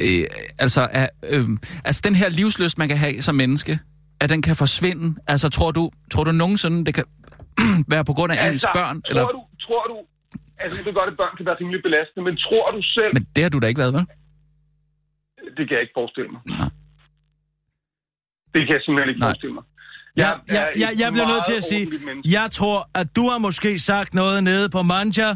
[SPEAKER 3] øh, altså, at, øh, altså, den her livsløst, man kan have som menneske, at den kan forsvinde. Altså, tror du, tror du nogensinde, det kan *clears throat* være på grund af ens børn?
[SPEAKER 10] tror
[SPEAKER 3] Eller?
[SPEAKER 10] du, tror du... Altså, jeg ved godt, at børn kan være rimelig belastende, men tror du selv...
[SPEAKER 3] Men det har du da ikke været, vel?
[SPEAKER 10] Det kan jeg ikke forestille mig.
[SPEAKER 3] Nej.
[SPEAKER 10] Det kan jeg simpelthen ikke
[SPEAKER 3] Nej.
[SPEAKER 10] forestille mig.
[SPEAKER 5] Jeg, jeg, jeg,
[SPEAKER 10] et
[SPEAKER 5] jeg bliver nødt til at sige, jeg tror, at du har måske sagt noget nede på Manja,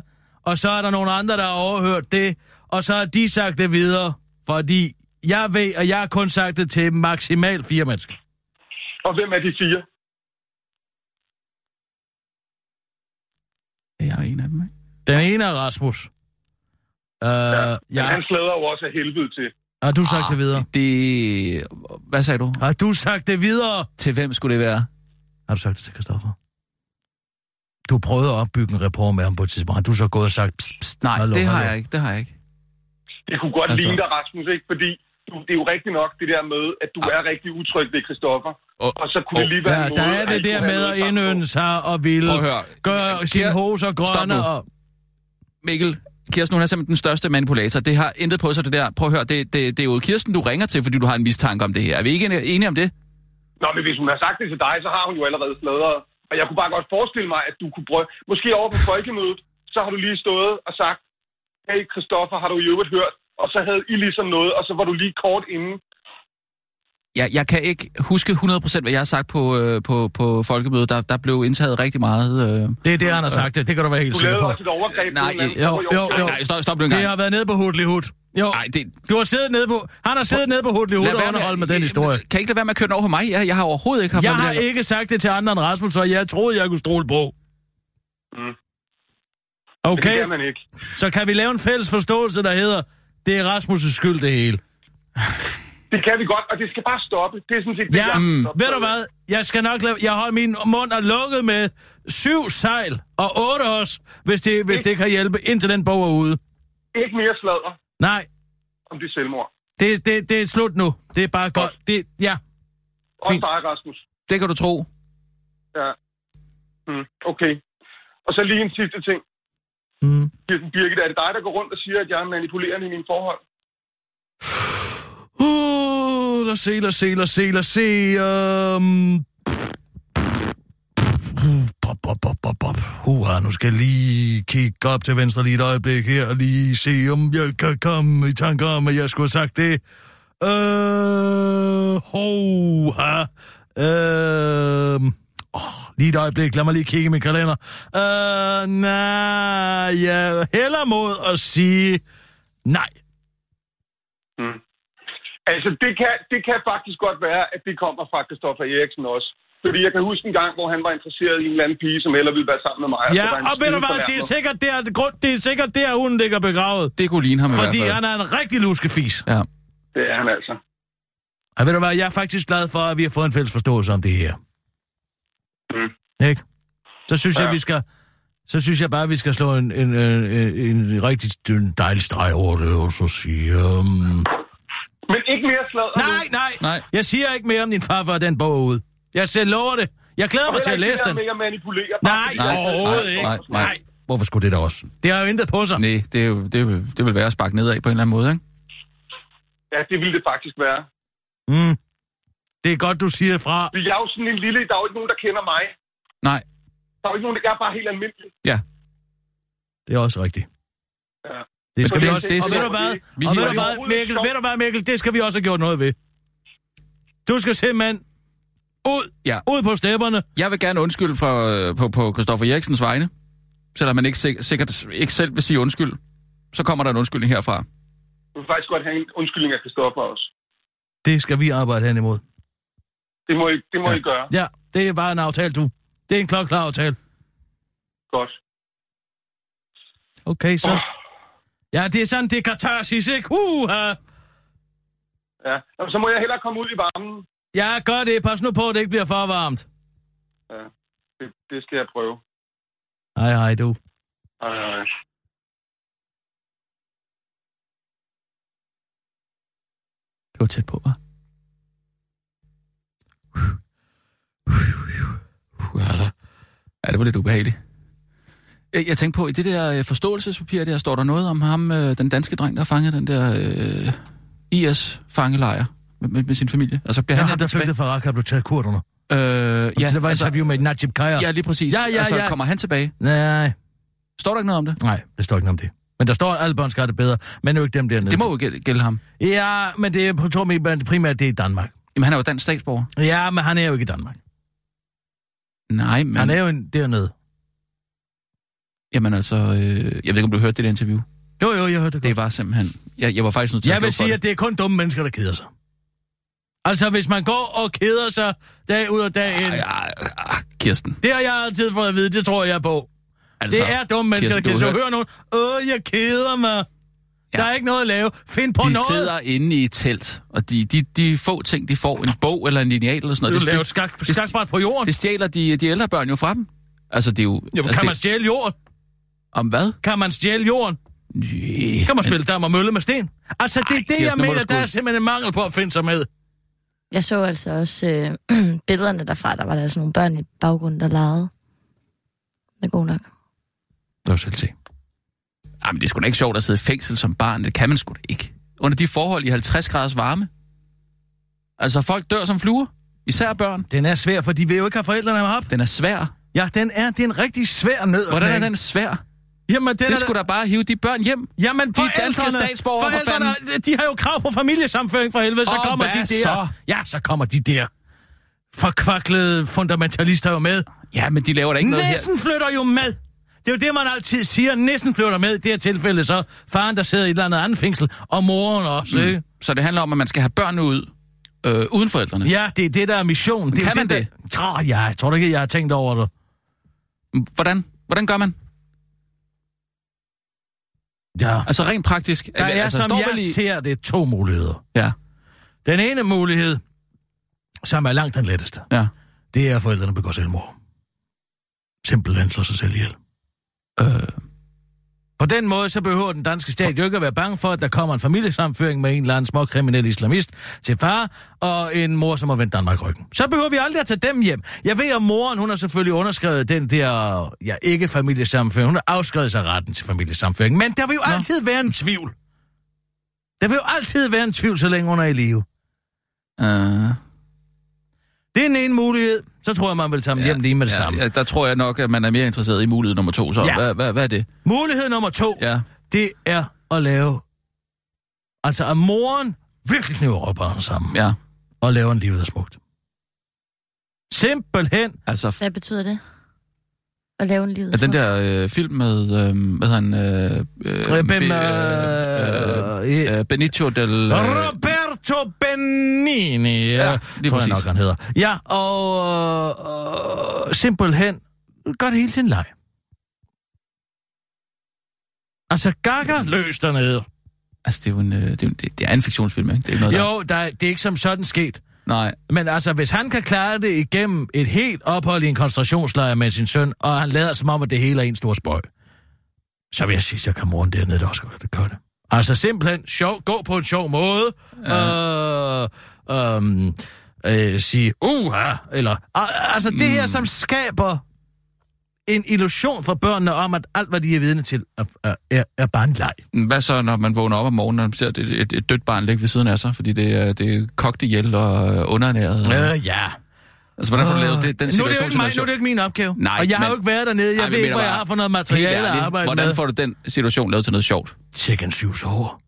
[SPEAKER 5] og så er der nogle andre, der har overhørt det, og så har de sagt det videre, fordi jeg ved, at jeg har kun sagt det til maksimalt fire mennesker.
[SPEAKER 10] Og hvem er de fire?
[SPEAKER 3] Jeg er en af dem, ikke?
[SPEAKER 5] Den ene er Rasmus. Uh, ja,
[SPEAKER 10] Men
[SPEAKER 5] ja.
[SPEAKER 10] han slader jo også af helvede til.
[SPEAKER 5] Har du sagt det videre?
[SPEAKER 3] Ah, Det... Hvad sagde du?
[SPEAKER 5] Har du sagt det videre?
[SPEAKER 3] Til hvem skulle det være?
[SPEAKER 5] Har du sagt det til Christoffer? Du prøvede at opbygge en rapport med ham på et tidspunkt. Har du så gået og sagt... Pst, pst,
[SPEAKER 3] Nej,
[SPEAKER 5] hallo,
[SPEAKER 3] det har
[SPEAKER 5] hallo?
[SPEAKER 3] jeg ikke. Det har jeg ikke.
[SPEAKER 10] Det kunne godt
[SPEAKER 3] Altså-
[SPEAKER 10] ligne dig, Rasmus, ikke? Fordi du, det er jo rigtigt nok det der med, at du er rigtig utryg ved Christoffer.
[SPEAKER 3] Og,
[SPEAKER 10] Og så kunne det lige være
[SPEAKER 5] Ja, der er det der med at indønde sig og ville gøre sine hoser grønne og...
[SPEAKER 3] Mikkel, Kirsten, hun er simpelthen den største manipulator. Det har intet på sig, det der. Prøv at høre, det, det, det er jo Kirsten, du ringer til, fordi du har en mistanke om det her. Er vi ikke enige om det?
[SPEAKER 10] Nå, men hvis hun har sagt det til dig, så har hun jo allerede sladret. Og jeg kunne bare godt forestille mig, at du kunne prøve... Måske over på folkemødet, så har du lige stået og sagt, hey Christoffer, har du i øvrigt hørt? Og så havde I ligesom noget, og så var du lige kort inden.
[SPEAKER 3] Jeg, jeg kan ikke huske 100% hvad jeg har sagt på, øh, på, på folkemødet. Der, der blev indtaget rigtig meget... Øh...
[SPEAKER 5] Det er det, han har sagt. Det, det kan du være helt
[SPEAKER 10] Du
[SPEAKER 5] sikker
[SPEAKER 10] lavede
[SPEAKER 5] på.
[SPEAKER 10] også et overgreb
[SPEAKER 3] Nej,
[SPEAKER 10] anden.
[SPEAKER 5] jo, jo, jo.
[SPEAKER 3] Nej, stop, stop nu en
[SPEAKER 5] Det
[SPEAKER 3] gang.
[SPEAKER 5] har været nede på Hudley Hood. Jo,
[SPEAKER 3] Nej, det...
[SPEAKER 5] du har siddet nede på... Han har siddet nede på
[SPEAKER 3] Lad
[SPEAKER 5] og underholdt med den historie.
[SPEAKER 3] Kan I ikke lade være med at køre den over på mig? Jeg, jeg har overhovedet ikke haft
[SPEAKER 5] Jeg har
[SPEAKER 3] det
[SPEAKER 5] ikke sagt det til andre end Rasmus, så jeg troede, jeg kunne stole på.
[SPEAKER 10] Mm.
[SPEAKER 5] Okay,
[SPEAKER 10] det kan man ikke.
[SPEAKER 5] så kan vi lave en fælles forståelse, der hedder, det er Rasmus' skyld, det hele.
[SPEAKER 10] Det kan vi godt, og det skal bare stoppe. Det er sådan set det,
[SPEAKER 5] Ja,
[SPEAKER 10] jeg
[SPEAKER 5] mm.
[SPEAKER 10] har
[SPEAKER 5] ved du hvad? Jeg skal nok lave... Jeg holder min mund er lukket med syv sejl og otte os, hvis det, hvis det kan hjælpe, indtil den bog er ude.
[SPEAKER 10] Ikke mere sladder
[SPEAKER 5] Nej,
[SPEAKER 10] om det selvmord.
[SPEAKER 5] det, det, det er slut nu. Det er bare godt. Det, ja.
[SPEAKER 10] Også
[SPEAKER 5] Fint.
[SPEAKER 10] dig, Rasmus.
[SPEAKER 3] Det kan du tro.
[SPEAKER 10] Ja. Mm, okay. Og så lige en sidste ting.
[SPEAKER 5] Mm.
[SPEAKER 10] Birgit, er det dig, der går rundt og siger, at jeg er manipulerende i mine forhold?
[SPEAKER 5] Uh, Sæler, sæler, se, sæler, sæler. se, se, se. Um... Bop, bop, bop, bop, bop. Hurra, nu skal jeg lige kigge op til venstre lige et øjeblik her, og lige se, om jeg kan komme i tanke om, at jeg skulle have sagt det. Øh, hurra. Øh, oh, lige et øjeblik, lad mig lige kigge i min kalender. Øh, nej, jeg hælder mod at sige nej.
[SPEAKER 10] Mm. Altså, det kan, det kan faktisk godt være, at det kommer fra Christoffer Eriksen også. Fordi jeg kan huske en gang, hvor han var interesseret i en eller anden pige, som heller ville være sammen med mig.
[SPEAKER 5] Ja,
[SPEAKER 10] en
[SPEAKER 5] og ved du hvad, det er sikkert der, grund, det er sikkert der, hun ligger begravet.
[SPEAKER 3] Det kunne ligne ham i
[SPEAKER 5] Fordi han er en rigtig luskefis.
[SPEAKER 3] Ja.
[SPEAKER 10] Det er han altså.
[SPEAKER 5] Og ved du hvad, jeg er faktisk glad for, at vi har fået en fælles forståelse om det her.
[SPEAKER 10] Mm.
[SPEAKER 5] Ikke? Så synes ja. Jeg, vi skal... Så synes jeg bare, at vi skal slå en, en, en, en, en rigtig dejlig streg over det, og så sige... Um...
[SPEAKER 10] Ikke mere sladder.
[SPEAKER 5] Nej, nej,
[SPEAKER 3] Nej.
[SPEAKER 5] Jeg siger ikke mere om din far, før den bog er ude. Jeg selv lover det. Jeg glæder mig til at læse
[SPEAKER 10] det
[SPEAKER 5] den.
[SPEAKER 10] at manipulere.
[SPEAKER 5] Nej,
[SPEAKER 3] Nej,
[SPEAKER 5] overhovedet
[SPEAKER 3] nej,
[SPEAKER 5] ikke.
[SPEAKER 3] nej, nej.
[SPEAKER 5] Nej. Hvorfor skulle det da også? Det har jo intet på sig.
[SPEAKER 3] Nej, det, er jo, det, vil, det vil være at sparke nedad på en eller anden måde, ikke?
[SPEAKER 10] Ja, det ville det faktisk være.
[SPEAKER 5] Mm. Det er godt, du siger fra.
[SPEAKER 10] Jeg er jo sådan en lille... Der er jo ikke nogen, der kender mig.
[SPEAKER 3] Nej,
[SPEAKER 10] Der er jo ikke nogen, der er bare helt almindelig.
[SPEAKER 3] ja.
[SPEAKER 5] Det er også rigtigt.
[SPEAKER 10] Ja.
[SPEAKER 5] Det skal vi også.
[SPEAKER 3] det er
[SPEAKER 5] og ved du hvad?
[SPEAKER 3] Vi
[SPEAKER 5] Og ved du
[SPEAKER 3] det
[SPEAKER 5] hvad, Mikkel? Ved du hvad, Mikkel? Det skal vi også have gjort noget ved. Du skal simpelthen ud,
[SPEAKER 3] Ja.
[SPEAKER 5] ud på stepperne.
[SPEAKER 3] Jeg vil gerne undskylde for, øh, på, på Christoffer Eriksens vegne. Selvom man ikke sik- sikkert ikke selv vil sige undskyld. Så kommer der en undskyldning herfra.
[SPEAKER 10] Du vil faktisk godt have en undskyldning af Christoffer også.
[SPEAKER 5] Det skal vi arbejde hen imod.
[SPEAKER 10] Det må I, det må
[SPEAKER 3] Ja.
[SPEAKER 10] I gøre.
[SPEAKER 5] Ja, det er bare en aftale, du. Det er en klokklar aftale.
[SPEAKER 10] Godt.
[SPEAKER 5] Okay, så... Ja, det er sådan, det er katarsis, ikke? Uh,
[SPEAKER 10] Ja. Jamen, så må jeg hellere komme ud i varmen.
[SPEAKER 5] ja, gør det. Pas nu på, at det ikke bliver for varmt.
[SPEAKER 10] Ja. Det, det skal jeg prøve.
[SPEAKER 5] Hej, hej, du.
[SPEAKER 10] Ej, ej.
[SPEAKER 3] Det var tæt på, hva'? Uh, ja, da. ja, det var lidt ubehageligt. Jeg, jeg tænkte på, i det der øh, forståelsespapir der, står der noget om ham, øh, den danske dreng, der fangede den der øh, IS-fangelejr med, med, med sin familie. Altså, bliver
[SPEAKER 5] Der
[SPEAKER 3] han
[SPEAKER 5] har der flygtet fra Raqqa, blev taget kurderne.
[SPEAKER 3] Øh,
[SPEAKER 5] Ja,
[SPEAKER 3] ja,
[SPEAKER 5] det var
[SPEAKER 3] altså,
[SPEAKER 5] interview med Najib Khaja.
[SPEAKER 3] ja, lige præcis.
[SPEAKER 5] Ja, ja,
[SPEAKER 3] altså,
[SPEAKER 5] ja.
[SPEAKER 3] kommer han tilbage?
[SPEAKER 5] Nej,
[SPEAKER 3] Står der ikke noget om det?
[SPEAKER 5] nej, det står ikke noget om det. Men der står, at alle børn skal have det bedre, men det er jo ikke dem dernede.
[SPEAKER 3] Det må jo gælde, gælde ham.
[SPEAKER 5] Ja, men det er på tror jeg, primært det er i Danmark.
[SPEAKER 3] Jamen, han er jo dansk statsborger.
[SPEAKER 5] Ja, men han er jo ikke i Danmark.
[SPEAKER 3] Nej, men...
[SPEAKER 5] Men... Han er jo en, dernede.
[SPEAKER 3] Jamen altså, øh, jeg ved ikke, om du hørte det der interview.
[SPEAKER 5] Jo, jo, jeg hørte det godt.
[SPEAKER 3] Det var simpelthen... Jeg, jeg var faktisk nødt til
[SPEAKER 5] Jeg
[SPEAKER 3] at
[SPEAKER 5] vil
[SPEAKER 3] slukke for
[SPEAKER 5] sige, at det er kun dumme mennesker, der keder sig. Altså, hvis man går og keder sig dag ud og dag ind.
[SPEAKER 3] Ej, ej, ej, Kirsten.
[SPEAKER 5] det har jeg altid fået at vide, det tror jeg på.
[SPEAKER 3] Altså,
[SPEAKER 5] Det er dumme mennesker, der
[SPEAKER 3] Kirsten,
[SPEAKER 5] keder
[SPEAKER 3] du
[SPEAKER 5] sig.
[SPEAKER 3] har
[SPEAKER 5] Hør nogen, åh, jeg keder mig.
[SPEAKER 3] Ja.
[SPEAKER 5] Der er ikke noget at lave. Find på
[SPEAKER 3] de
[SPEAKER 5] noget.
[SPEAKER 3] sidder inde i et telt, og de, de, de få ting, de får, en bog eller en lineal eller sådan noget,
[SPEAKER 5] Du
[SPEAKER 3] det,
[SPEAKER 5] laver skak, skakbræt på jorden.
[SPEAKER 3] det stjæler de, de ældre børn jo fra dem. Altså, det er jo...
[SPEAKER 5] Jamen,
[SPEAKER 3] altså,
[SPEAKER 5] kan man
[SPEAKER 3] det,
[SPEAKER 5] stjæle jorden?
[SPEAKER 3] Om hvad?
[SPEAKER 5] Kan man stjæle jorden?
[SPEAKER 3] Nej,
[SPEAKER 5] Kan man spille dam og mølle med sten? Altså, det er
[SPEAKER 3] Ej,
[SPEAKER 5] det, jeg
[SPEAKER 3] Kirsten, må
[SPEAKER 5] mener, der er simpelthen en mangel på at finde sig med.
[SPEAKER 11] Jeg så altså også øh, *clears throat* billederne derfra, der var der sådan nogle børn i baggrunden, der legede. Det er god nok.
[SPEAKER 5] Det var selv se.
[SPEAKER 3] Jamen, det er sgu da ikke sjovt at sidde i fængsel som barn. Det kan man sgu da ikke. Under de forhold i 50 graders varme. Altså, folk dør som fluer. Især børn.
[SPEAKER 5] Den er svær, for de vil jo ikke have forældrene med op.
[SPEAKER 3] Den er svær.
[SPEAKER 5] Ja, den er, det er en rigtig svær nød at
[SPEAKER 3] Hvordan er den svær?
[SPEAKER 5] Jamen, den
[SPEAKER 3] Det
[SPEAKER 5] er
[SPEAKER 3] skulle da bare hive de børn hjem.
[SPEAKER 5] Jamen,
[SPEAKER 3] De er danske
[SPEAKER 5] forældrene-
[SPEAKER 3] statsborgere, for
[SPEAKER 5] forældrene, de har jo krav på familiesamføring for helvede, så
[SPEAKER 3] Og
[SPEAKER 5] kommer de der.
[SPEAKER 3] så?
[SPEAKER 5] Ja, så kommer de der forkvaklede fundamentalister jo med.
[SPEAKER 3] Ja, men de laver da ikke noget her.
[SPEAKER 5] Næsten flytter jo med. Det er jo det, man altid siger. Næsten flytter med. I det her tilfælde så faren, der sidder i et eller andet andet fængsel, og moren også. Mm. Ikke?
[SPEAKER 3] Så det handler om, at man skal have børnene ud øh, uden forældrene.
[SPEAKER 5] Ja, det er det, der er missionen. Det er
[SPEAKER 3] kan
[SPEAKER 5] jo
[SPEAKER 3] man
[SPEAKER 5] Der... Oh, ja, jeg tror ikke, jeg har tænkt over det.
[SPEAKER 3] Hvordan? Hvordan gør man?
[SPEAKER 5] Ja.
[SPEAKER 3] Altså rent praktisk.
[SPEAKER 5] Der er,
[SPEAKER 3] altså,
[SPEAKER 5] som jeg
[SPEAKER 3] i-
[SPEAKER 5] ser det, to muligheder.
[SPEAKER 3] Ja,
[SPEAKER 5] Den ene mulighed, som er langt den letteste,
[SPEAKER 3] ja.
[SPEAKER 5] det er, at forældrene begår selvmord. Simpelthen slår sig selv ihjel.
[SPEAKER 3] Øh,
[SPEAKER 5] På den måde, så behøver den danske stat jo ikke at være bange for, at der kommer en familiesamføring med en eller anden små kriminel islamist til far, og en mor, som har vendt Danmark ryggen. Så behøver vi aldrig at tage dem hjem. Jeg ved, at moren, hun har selvfølgelig underskrevet den der, ja, ikke familiesamføring. Hun har afskrevet sig retten til familiesamføring. Men der vil jo
[SPEAKER 3] Nå.
[SPEAKER 5] altid være en tvivl. Der vil jo altid være en tvivl, så længe hun er i live.
[SPEAKER 3] øh,
[SPEAKER 5] Det er den ene mulighed. Så tror jeg, man vil tage dem hjem lige med det
[SPEAKER 3] ja,
[SPEAKER 5] samme.
[SPEAKER 3] Ja, der tror jeg nok, at man er mere interesseret i mulighed nummer to. Så
[SPEAKER 5] Ja.
[SPEAKER 3] hvad, hvad, hvad er det?
[SPEAKER 5] Mulighed nummer to,
[SPEAKER 3] Ja.
[SPEAKER 5] det er at lave... Altså, at moren virkelig kniver røvbarnet sammen
[SPEAKER 3] Ja,
[SPEAKER 5] og laver en livet af smukt. Simpelthen.
[SPEAKER 3] altså...
[SPEAKER 11] Hvad betyder det? At lave en livet?
[SPEAKER 3] Er den der øh, film med, øh, hvad hedder han? Øh, øh,
[SPEAKER 5] Øh, Bem,
[SPEAKER 3] Be-
[SPEAKER 5] øh,
[SPEAKER 3] øh, øh, Benicio del... Øh,
[SPEAKER 5] Roberto Benini, ja, tror jeg
[SPEAKER 3] præcis.
[SPEAKER 5] nok, han hedder. Ja, og øh, simpelthen gør det hele til en leg. Altså, gaga løs dernede.
[SPEAKER 3] altså, det er jo en, øh, det, er, jo- det, er en fiktionsfilm, ikke? Det er ikke noget, der...
[SPEAKER 5] Jo, der, er- det er ikke som sådan sket.
[SPEAKER 3] Nej,
[SPEAKER 5] Men altså, hvis han kan klare det igennem et helt ophold i en koncentrationslejr med sin søn, og han lader som om, at det hele er en stor spøj, så vil jeg sige, så kan moren dernede da også godt gøre det. Altså simpelthen sjov, gå på en sjov måde, ja. øh, øh, øh, sige, uha, eller, altså det her, som skaber en illusion for børnene om, at alt, hvad de er vidne til, er, er, er, bare en leg.
[SPEAKER 3] Hvad så, når man vågner op om morgenen, og ser et, et, et dødt barn ligge ved siden af sig, fordi det er, det er kogt ihjel og underernæret? Og,
[SPEAKER 5] Øh, ja.
[SPEAKER 3] Altså, hvordan får du lavet det, den
[SPEAKER 5] nu, er
[SPEAKER 3] situation?
[SPEAKER 5] det jo ikke mig, nu er det jo ikke min opgave.
[SPEAKER 3] Nej,
[SPEAKER 5] og jeg har
[SPEAKER 3] men-
[SPEAKER 5] jo ikke været dernede. Jeg
[SPEAKER 3] Ej,
[SPEAKER 5] ved ikke, hvad jeg har for noget materiale at
[SPEAKER 3] ærligt,
[SPEAKER 5] arbejde
[SPEAKER 3] hvordan
[SPEAKER 5] med.
[SPEAKER 3] får du den situation lavet til noget sjovt?
[SPEAKER 5] Chicken syvs over.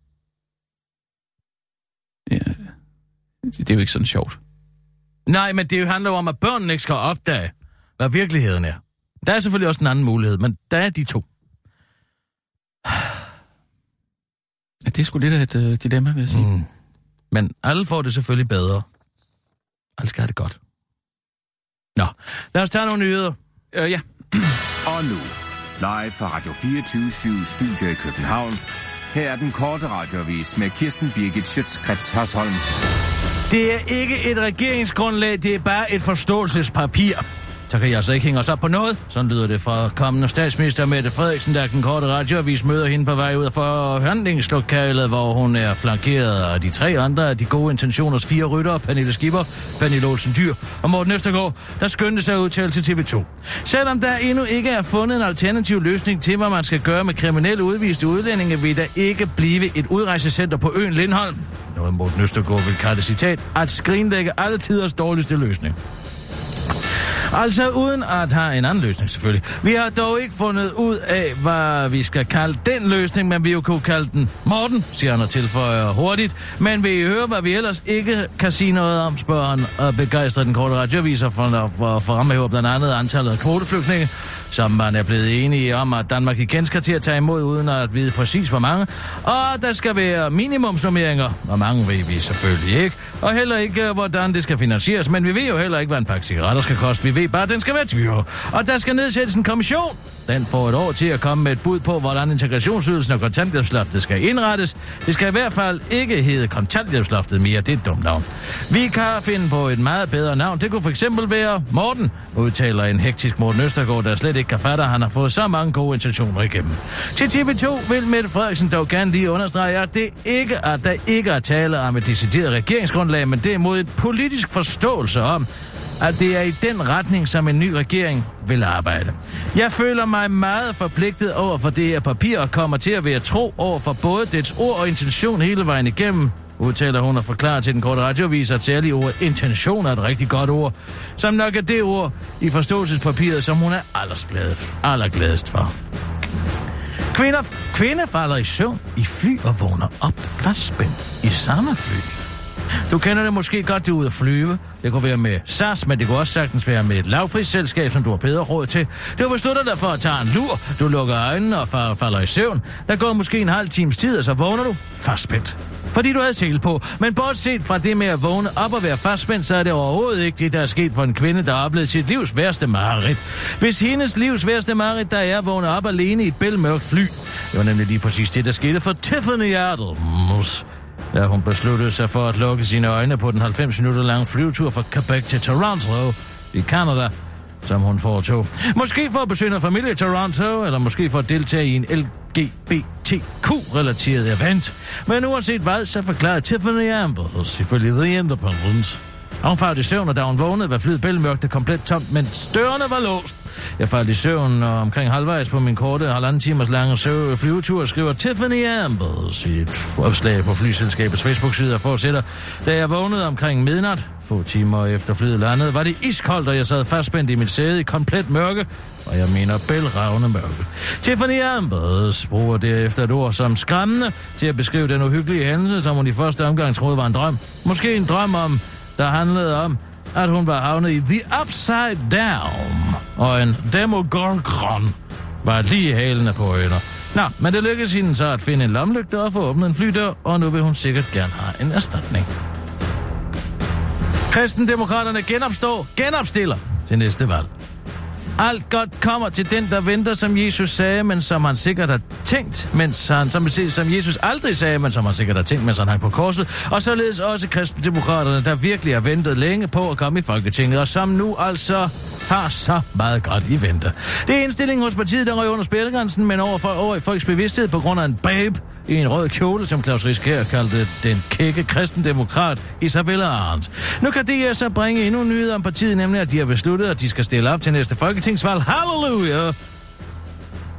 [SPEAKER 3] Ja. Det er jo ikke sådan sjovt.
[SPEAKER 5] Nej, men det handler jo om, at børnene ikke skal opdage, hvad virkeligheden er. Der er selvfølgelig også en anden mulighed, men der er de to.
[SPEAKER 3] Ja, det er sgu lidt af et uh, dilemma, vil jeg sige.
[SPEAKER 5] Mm. Men alle får det selvfølgelig bedre. Alle skal have det godt. Nå, lad os tage nogle nyheder.
[SPEAKER 3] Øh, ja.
[SPEAKER 12] Og nu, live fra Radio 24 Studio i København. Her er den korte radiovis med Kirsten Birgit Schøtzgrads Hasholm.
[SPEAKER 5] Det er ikke et regeringsgrundlag, det er bare et forståelsespapir. Så kan jeg altså ikke hænge os op på noget. Sådan lyder det fra kommende statsminister Mette Frederiksen, der den korte radioavis møder hende på vej ud af forhandlingslokalet, hvor hun er flankeret af de tre andre af de gode intentioners fire ryttere, Pernille Skipper, Pernille Olsen Dyr og Morten Østergaard, der skyndte sig at udtale til TV2. Selvom der endnu ikke er fundet en alternativ løsning til, hvad man skal gøre med kriminelle udviste udlændinge, vil der ikke blive et udrejsecenter på øen Lindholm. Noget Morten Østergaard vil kalde citat, at skrinlægge alle tiders dårligste løsning. Altså uden at have en anden løsning selvfølgelig. Vi har dog ikke fundet ud af, hvad vi skal kalde den løsning, men vi jo kunne kalde den Morten, siger han og tilføjer hurtigt. Men vil I høre, hvad vi ellers ikke kan sige noget om, spørger han og begejstrer den korte radioviser for, for, for fremhæver blandt andet antallet af kvoteflygtninge, som man er blevet enige om, at Danmark igen skal til at tage imod, uden at vide præcis hvor mange. Og der skal være minimumsnummeringer. Hvor mange ved vi selvfølgelig ikke. Og heller ikke, øh, hvordan det skal finansieres. Men vi ved jo heller ikke, hvad en pakke cigaretter skal koste. Vi ved bare, at den skal være dyr. Og der skal nedsættes en kommission. Den får et år til at komme med et bud på, hvordan integrationsydelsen og kontanthjælpsloftet skal indrettes. Det skal i hvert fald ikke hedde kontanthjælpsloftet mere. Det er et dumt navn. Vi kan finde på et meget bedre navn. Det kunne for eksempel være Morten, udtaler en hektisk Morten Østergaard, der slet ikke kan fatte, at han har fået så mange gode intentioner igennem. Til TV2 vil Mette Frederiksen dog gerne lige understrege, at det ikke at der ikke er tale om et decideret regeringsgrundlag, men derimod et politisk forståelse om, at det er i den retning, som en ny regering vil arbejde. Jeg føler mig meget forpligtet over for det her papir og kommer til at være tro over for både dets ord og intention hele vejen igennem, udtaler hun og forklarer til den korte radiovis, at særlig ordet intention er et rigtig godt ord, som nok er det ord i forståelsespapiret, som hun er allergladest, allergladest for. Kvinder, kvinde falder i søvn i fly og vågner op fastspændt i samme fly. Du kender det måske godt, du er ude at flyve. Det kunne være med SAS, men det kunne også sagtens være med et lavprisselskab, som du har bedre råd til. Du beslutter dig for at tage en lur. Du lukker øjnene og falder i søvn. Der går måske en halv times tid, og så vågner du fastspændt. Fordi du havde sele på. Men bortset fra det med at vågne op og være fastspændt, så er det overhovedet ikke det, der er sket for en kvinde, der har oplevet sit livs værste mareridt. Hvis hendes livs værste mareridt, der er at vågne op alene i et bælmørkt fly. Det var nemlig lige præcis det, der skete for Tiffany Adams da hun besluttede sig for at lukke sine øjne på den 90 minutter lange flyvetur fra Quebec til Toronto i Canada, som hun foretog. Måske for at besøge noget familie i Toronto, eller måske for at deltage i en LGBTQ-relateret event. Men uanset hvad, så forklarede Tiffany Ambles ifølge The Independent, hun faldt i søvn, og da hun vågnede, var flyet bælmørkt og komplet tomt, men dørene var låst. Jeg faldt i søvn og omkring halvvejs på min korte halvanden timers lange søv- flyvetur, skriver Tiffany Ambles i et opslag på flyselskabets Facebook-side og fortsætter. Da jeg vågnede omkring midnat, få timer efter flyet landede, var det iskoldt, og jeg sad fastspændt i mit sæde i komplet mørke, og jeg mener bælragende mørke. Tiffany Ambers bruger derefter et ord som skræmmende til at beskrive den uhyggelige hændelse, som hun i første omgang troede var en drøm. Måske en drøm om, der handlede om, at hun var havnet i The Upside Down, og en demogorgon var lige hælende på hende. Nå, men det lykkedes hende så at finde en lomlygte og få åbnet en flydør, og nu vil hun sikkert gerne have en erstatning. Kristendemokraterne genopstår, genopstiller til næste valg. Alt godt kommer til den, der venter, som Jesus sagde, men som han sikkert har tænkt, mens han, som, som Jesus aldrig sagde, men som han sikkert har tænkt, mens han hang på korset. Og således også kristendemokraterne, der virkelig har ventet længe på at komme i Folketinget, og som nu altså har så meget godt i vente. Det er indstillingen hos partiet, der røg under spillegrænsen, men over, for, over i folks bevidsthed på grund af en babe i en rød kjole, som Claus Risker kaldte den kække kristendemokrat Isabella Arndt. Nu kan det så bringe endnu nyheder om partiet, nemlig at de har besluttet, at de skal stille op til næste folketingsvalg. Halleluja!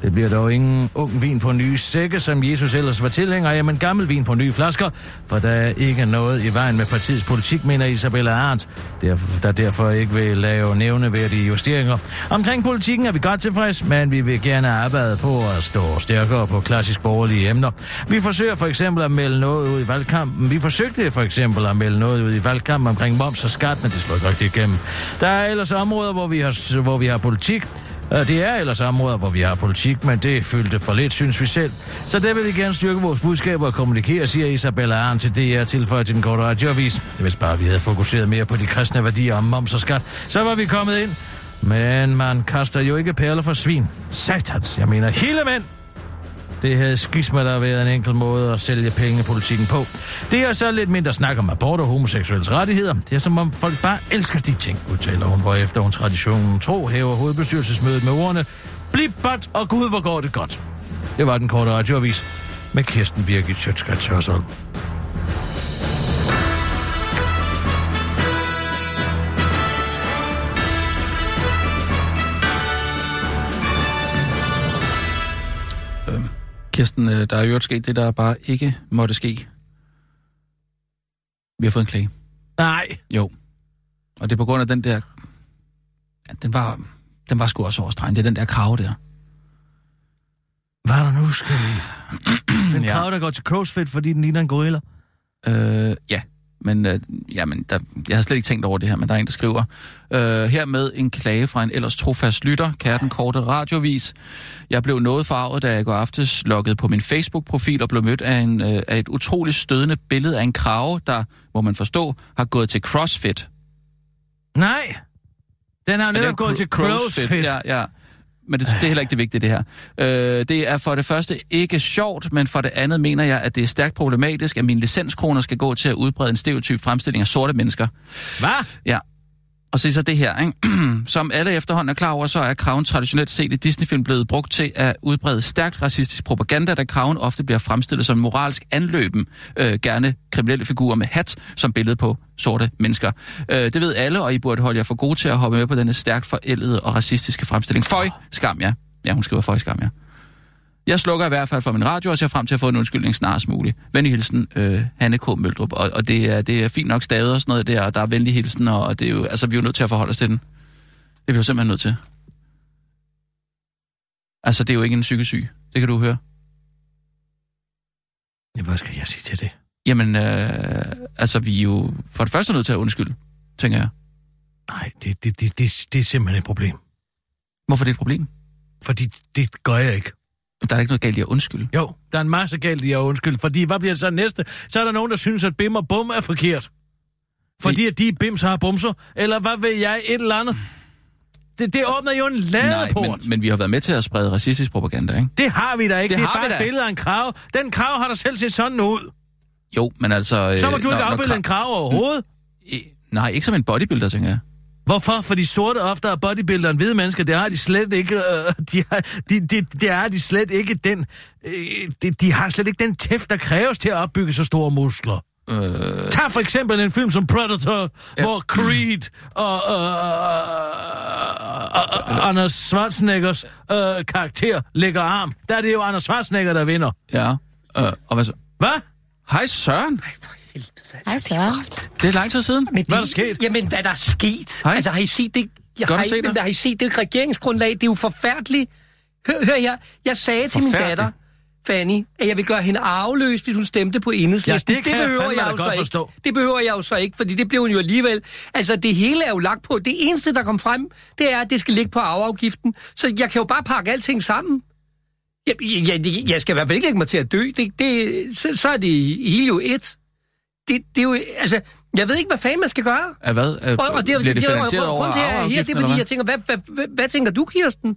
[SPEAKER 5] Det bliver dog ingen ung vin på nye sække, som Jesus ellers var tilhænger af, men gammel vin på nye flasker, for der er ikke noget i vejen med partiets politik, mener Isabella Arndt, der derfor ikke vil lave nævneværdige justeringer. Omkring politikken er vi godt tilfreds, men vi vil gerne arbejde på at stå stærkere på klassisk borgerlige emner. Vi forsøger for eksempel at melde noget ud i valgkampen. Vi forsøgte for eksempel at melde noget ud i valgkampen omkring moms og skat, men det slår ikke rigtig igennem. Der er ellers områder, hvor vi har, hvor vi har politik, Øh, det er ellers områder, hvor vi har politik, men det fyldte for lidt, synes vi selv. Så der vil vi gerne styrke vores budskaber og kommunikere, siger Isabella Arn til DR tilføjet til den korte radioavis. Hvis bare vi havde fokuseret mere på de kristne værdier om moms og skat, så var vi kommet ind. Men man kaster jo ikke perler for svin. Satans, jeg mener hele mænd. Det havde skisma der været en enkel måde at sælge pengepolitikken på. Det er så lidt mindre snak om abort og homoseksuelles rettigheder. Det er som om folk bare elsker de ting, udtaler hun, hvor efter hun traditionen tro hæver hovedbestyrelsesmødet med ordene Bliv bot, og gud, hvor går det godt. Det var den korte radioavis med Kirsten Birgit Sjøtskrets Hørsholm.
[SPEAKER 3] Kirsten, øh, der er jo sket det, der bare ikke måtte ske. Vi har fået en klage.
[SPEAKER 5] Nej.
[SPEAKER 3] Jo. Og det er på grund af den der... Ja, den var, den var sgu også overstregen. Det er den der krav der.
[SPEAKER 5] Hvad er der nu, skal vi? *clears throat* Den
[SPEAKER 3] Ja.
[SPEAKER 5] krav, der går til crossfit, fordi den ligner en gorilla.
[SPEAKER 3] Øh, ja, men, øh, jamen, der, jeg har slet ikke tænkt over det her, men der er en, der skriver. Øh, her med en klage fra en ellers trofast lytter, kære den korte radiovis. Jeg blev noget farvet, da jeg går aftes loggede på min Facebook-profil og blev mødt af, en, øh, af et utroligt stødende billede af en krave, der, må man forstå, har gået til CrossFit.
[SPEAKER 5] Nej. Den har netop gået til crossfit.
[SPEAKER 3] Ja, ja. Men det, det er heller ikke det vigtige, det her. Øh, det er for det første ikke sjovt, men for det andet mener jeg, at det er stærkt problematisk, at mine licenskroner skal gå til at udbrede en stereotyp fremstilling af sorte mennesker.
[SPEAKER 5] Hvad?
[SPEAKER 3] Ja. Og så så det her, ikke? *clears throat* Som alle efterhånden er klar over, så er kraven traditionelt set i Disney-film blevet brugt til at udbrede stærkt racistisk propaganda, da kraven ofte bliver fremstillet som moralsk anløben, øh, gerne kriminelle figurer med hat som billede på sorte mennesker. Øh, det ved alle, og I burde holde jer for gode til at hoppe med på denne stærkt forældede og racistiske fremstilling. Føj, skam ja. Ja, hun skriver føj, skam ja. Jeg slukker i hvert fald for min radio og ser frem til at få en undskyldning snarest muligt. Venlig hilsen, øh, Hanne K. Møldrup. Og, og det, er, det er fint nok stavet og sådan noget der, og der er venlig hilsen, og, og det er jo, altså, vi er jo nødt til at forholde os til den. Det er vi jo simpelthen nødt til. Altså, det er jo ikke en psykesyg. Det kan du høre.
[SPEAKER 5] Ja, hvad skal jeg sige til det?
[SPEAKER 3] Jamen, øh, altså, vi er jo for det første nødt til at undskylde, tænker jeg.
[SPEAKER 5] Nej, det, det, det, det, det er simpelthen et problem.
[SPEAKER 3] Hvorfor er det et problem?
[SPEAKER 5] Fordi det gør jeg ikke.
[SPEAKER 3] Der er ikke noget galt i at undskylde.
[SPEAKER 5] Jo, der er en masse galt i at undskylde, fordi hvad bliver det så næste? Så er der nogen, der synes, at bim og bum er forkert. Fordi at de bims har bumser, eller hvad ved jeg, et eller andet. Det, det åbner jo en
[SPEAKER 3] Nej,
[SPEAKER 5] ladeport.
[SPEAKER 3] men, men vi har været med til at sprede racistisk propaganda, ikke?
[SPEAKER 5] Det har vi da ikke.
[SPEAKER 3] Det
[SPEAKER 5] Det, er
[SPEAKER 3] har
[SPEAKER 5] bare et billede af en krav. Den krav har der selv set sådan ud.
[SPEAKER 3] Jo, men altså...
[SPEAKER 5] Så må
[SPEAKER 3] øh,
[SPEAKER 5] du ikke
[SPEAKER 3] når- når
[SPEAKER 5] afbilde en krav overhovedet.
[SPEAKER 3] Nej, ikke som en bodybuilder, tænker jeg.
[SPEAKER 5] Hvorfor? For de sorte ofte er bodybuildere end hvide mennesker. Det har de slet ikke. Øh, de, har, de, de, det er de slet ikke den... Øh, de, de har slet ikke den tæft, der kræves til at opbygge så store muskler.
[SPEAKER 3] Øh,
[SPEAKER 5] Tag for eksempel en film som Predator, ja. hvor Creed og øh, øh, øh, Anders Schwarzeneggers øh, karakter lægger arm. Der er det jo Anders Schwarzenegger, der vinder.
[SPEAKER 3] ja. Øh, og hvad så?
[SPEAKER 5] Hvad?
[SPEAKER 3] Hej Søren.
[SPEAKER 11] Hej, Søren.
[SPEAKER 3] Det er lang tid siden.
[SPEAKER 13] Men
[SPEAKER 5] Hvad er der
[SPEAKER 13] det-
[SPEAKER 5] sket?
[SPEAKER 13] Jamen, hvad der er sket?
[SPEAKER 3] Hej.
[SPEAKER 13] Altså, har I set det? Jeg
[SPEAKER 3] Godt
[SPEAKER 13] har,
[SPEAKER 3] at se
[SPEAKER 13] I,
[SPEAKER 3] dig.
[SPEAKER 13] har I set det regeringsgrundlag? Det er jo forfærdeligt. Hør, hør her. Jeg sagde til min datter, Fanny, at jeg vil gøre hende arveløs, hvis hun stemte på enhedslisten.
[SPEAKER 5] Ja, det jeg
[SPEAKER 13] behøver
[SPEAKER 5] fandme da
[SPEAKER 13] jo så
[SPEAKER 5] forstå.
[SPEAKER 13] Ikke. Det behøver jeg jo så ikke, fordi det blev hun jo alligevel. Altså, det hele er jo lagt på. Det eneste, der kom frem, det er, at det skal ligge på arveafgiften. Så jeg kan jo bare pakke alting sammen. Jeg, jeg, jeg, jeg skal i hvert fald ikke lægge mig til at dø. Det, det, så, så er det hele jo et. Det, det er jo, altså, jeg ved ikke, hvad fanden man skal gøre.
[SPEAKER 3] Er hvad? Er,
[SPEAKER 13] Og, og det,
[SPEAKER 3] bliver det
[SPEAKER 13] det,
[SPEAKER 3] finansieret over
[SPEAKER 13] grunden til, at jeg er her, det er, fordi jeg tænker, hvad, hvad, hvad, hvad tænker du, Kirsten?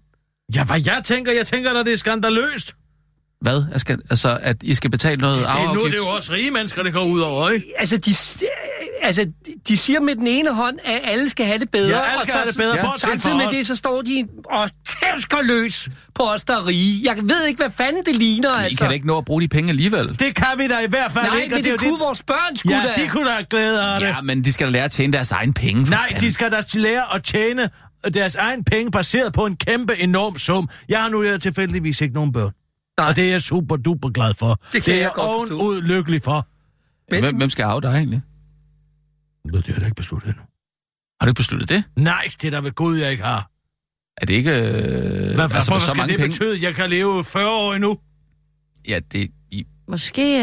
[SPEAKER 5] Ja, hvad jeg tænker? Jeg tænker, at det er skandaløst.
[SPEAKER 3] hvad? Hvad? Jeg skal, altså, at I skal betale noget
[SPEAKER 5] Det er nu,
[SPEAKER 3] arveafgift?
[SPEAKER 5] det er jo også rige mennesker, det går ud over, ikke?
[SPEAKER 13] Altså, de, altså, de siger med den ene hånd, at alle skal have det bedre.
[SPEAKER 5] Ja, alle skal
[SPEAKER 13] og så,
[SPEAKER 5] have det bedre,
[SPEAKER 13] Ja. Samtidig med
[SPEAKER 5] os.
[SPEAKER 13] det, så står de og tæsker løs på os, der er rige. Jeg ved ikke, hvad fanden det ligner,
[SPEAKER 3] Men I
[SPEAKER 13] altså.
[SPEAKER 3] kan da ikke nå at bruge de penge alligevel.
[SPEAKER 5] Det kan vi da i hvert fald
[SPEAKER 13] Nej,
[SPEAKER 5] ikke. og
[SPEAKER 13] men det,
[SPEAKER 5] jo
[SPEAKER 13] kunne vores børn skulle
[SPEAKER 5] Ja,
[SPEAKER 13] da.
[SPEAKER 5] de kunne da have glæde af det.
[SPEAKER 3] Ja, men de skal da lære at tjene deres egen penge. for
[SPEAKER 5] Nej,
[SPEAKER 3] fanden.
[SPEAKER 5] de skal da lære at tjene deres egen penge baseret på en kæmpe enorm sum. Jeg har nu jeg tilfældigvis ikke nogen børn.
[SPEAKER 13] Nej.
[SPEAKER 5] Og det er jeg super duper glad for.
[SPEAKER 13] Det kan
[SPEAKER 5] er
[SPEAKER 13] jeg godt forstå.
[SPEAKER 5] ovenud lykkelig for.
[SPEAKER 13] Men-
[SPEAKER 3] Hvem, hvem skal arve dig egentlig?
[SPEAKER 5] Det har jeg da ikke besluttet endnu.
[SPEAKER 3] Har du ikke besluttet det?
[SPEAKER 5] Nej, det er da ved Gud, jeg ikke har.
[SPEAKER 3] Er det ikke... Øh,
[SPEAKER 5] Hvad, altså,
[SPEAKER 3] altså,
[SPEAKER 5] hvorfor
[SPEAKER 3] så
[SPEAKER 5] skal
[SPEAKER 3] mange
[SPEAKER 5] det
[SPEAKER 3] penge?
[SPEAKER 5] betyde, at jeg kan leve 40 år endnu?
[SPEAKER 3] Ja, det... I,
[SPEAKER 11] Måske, øh,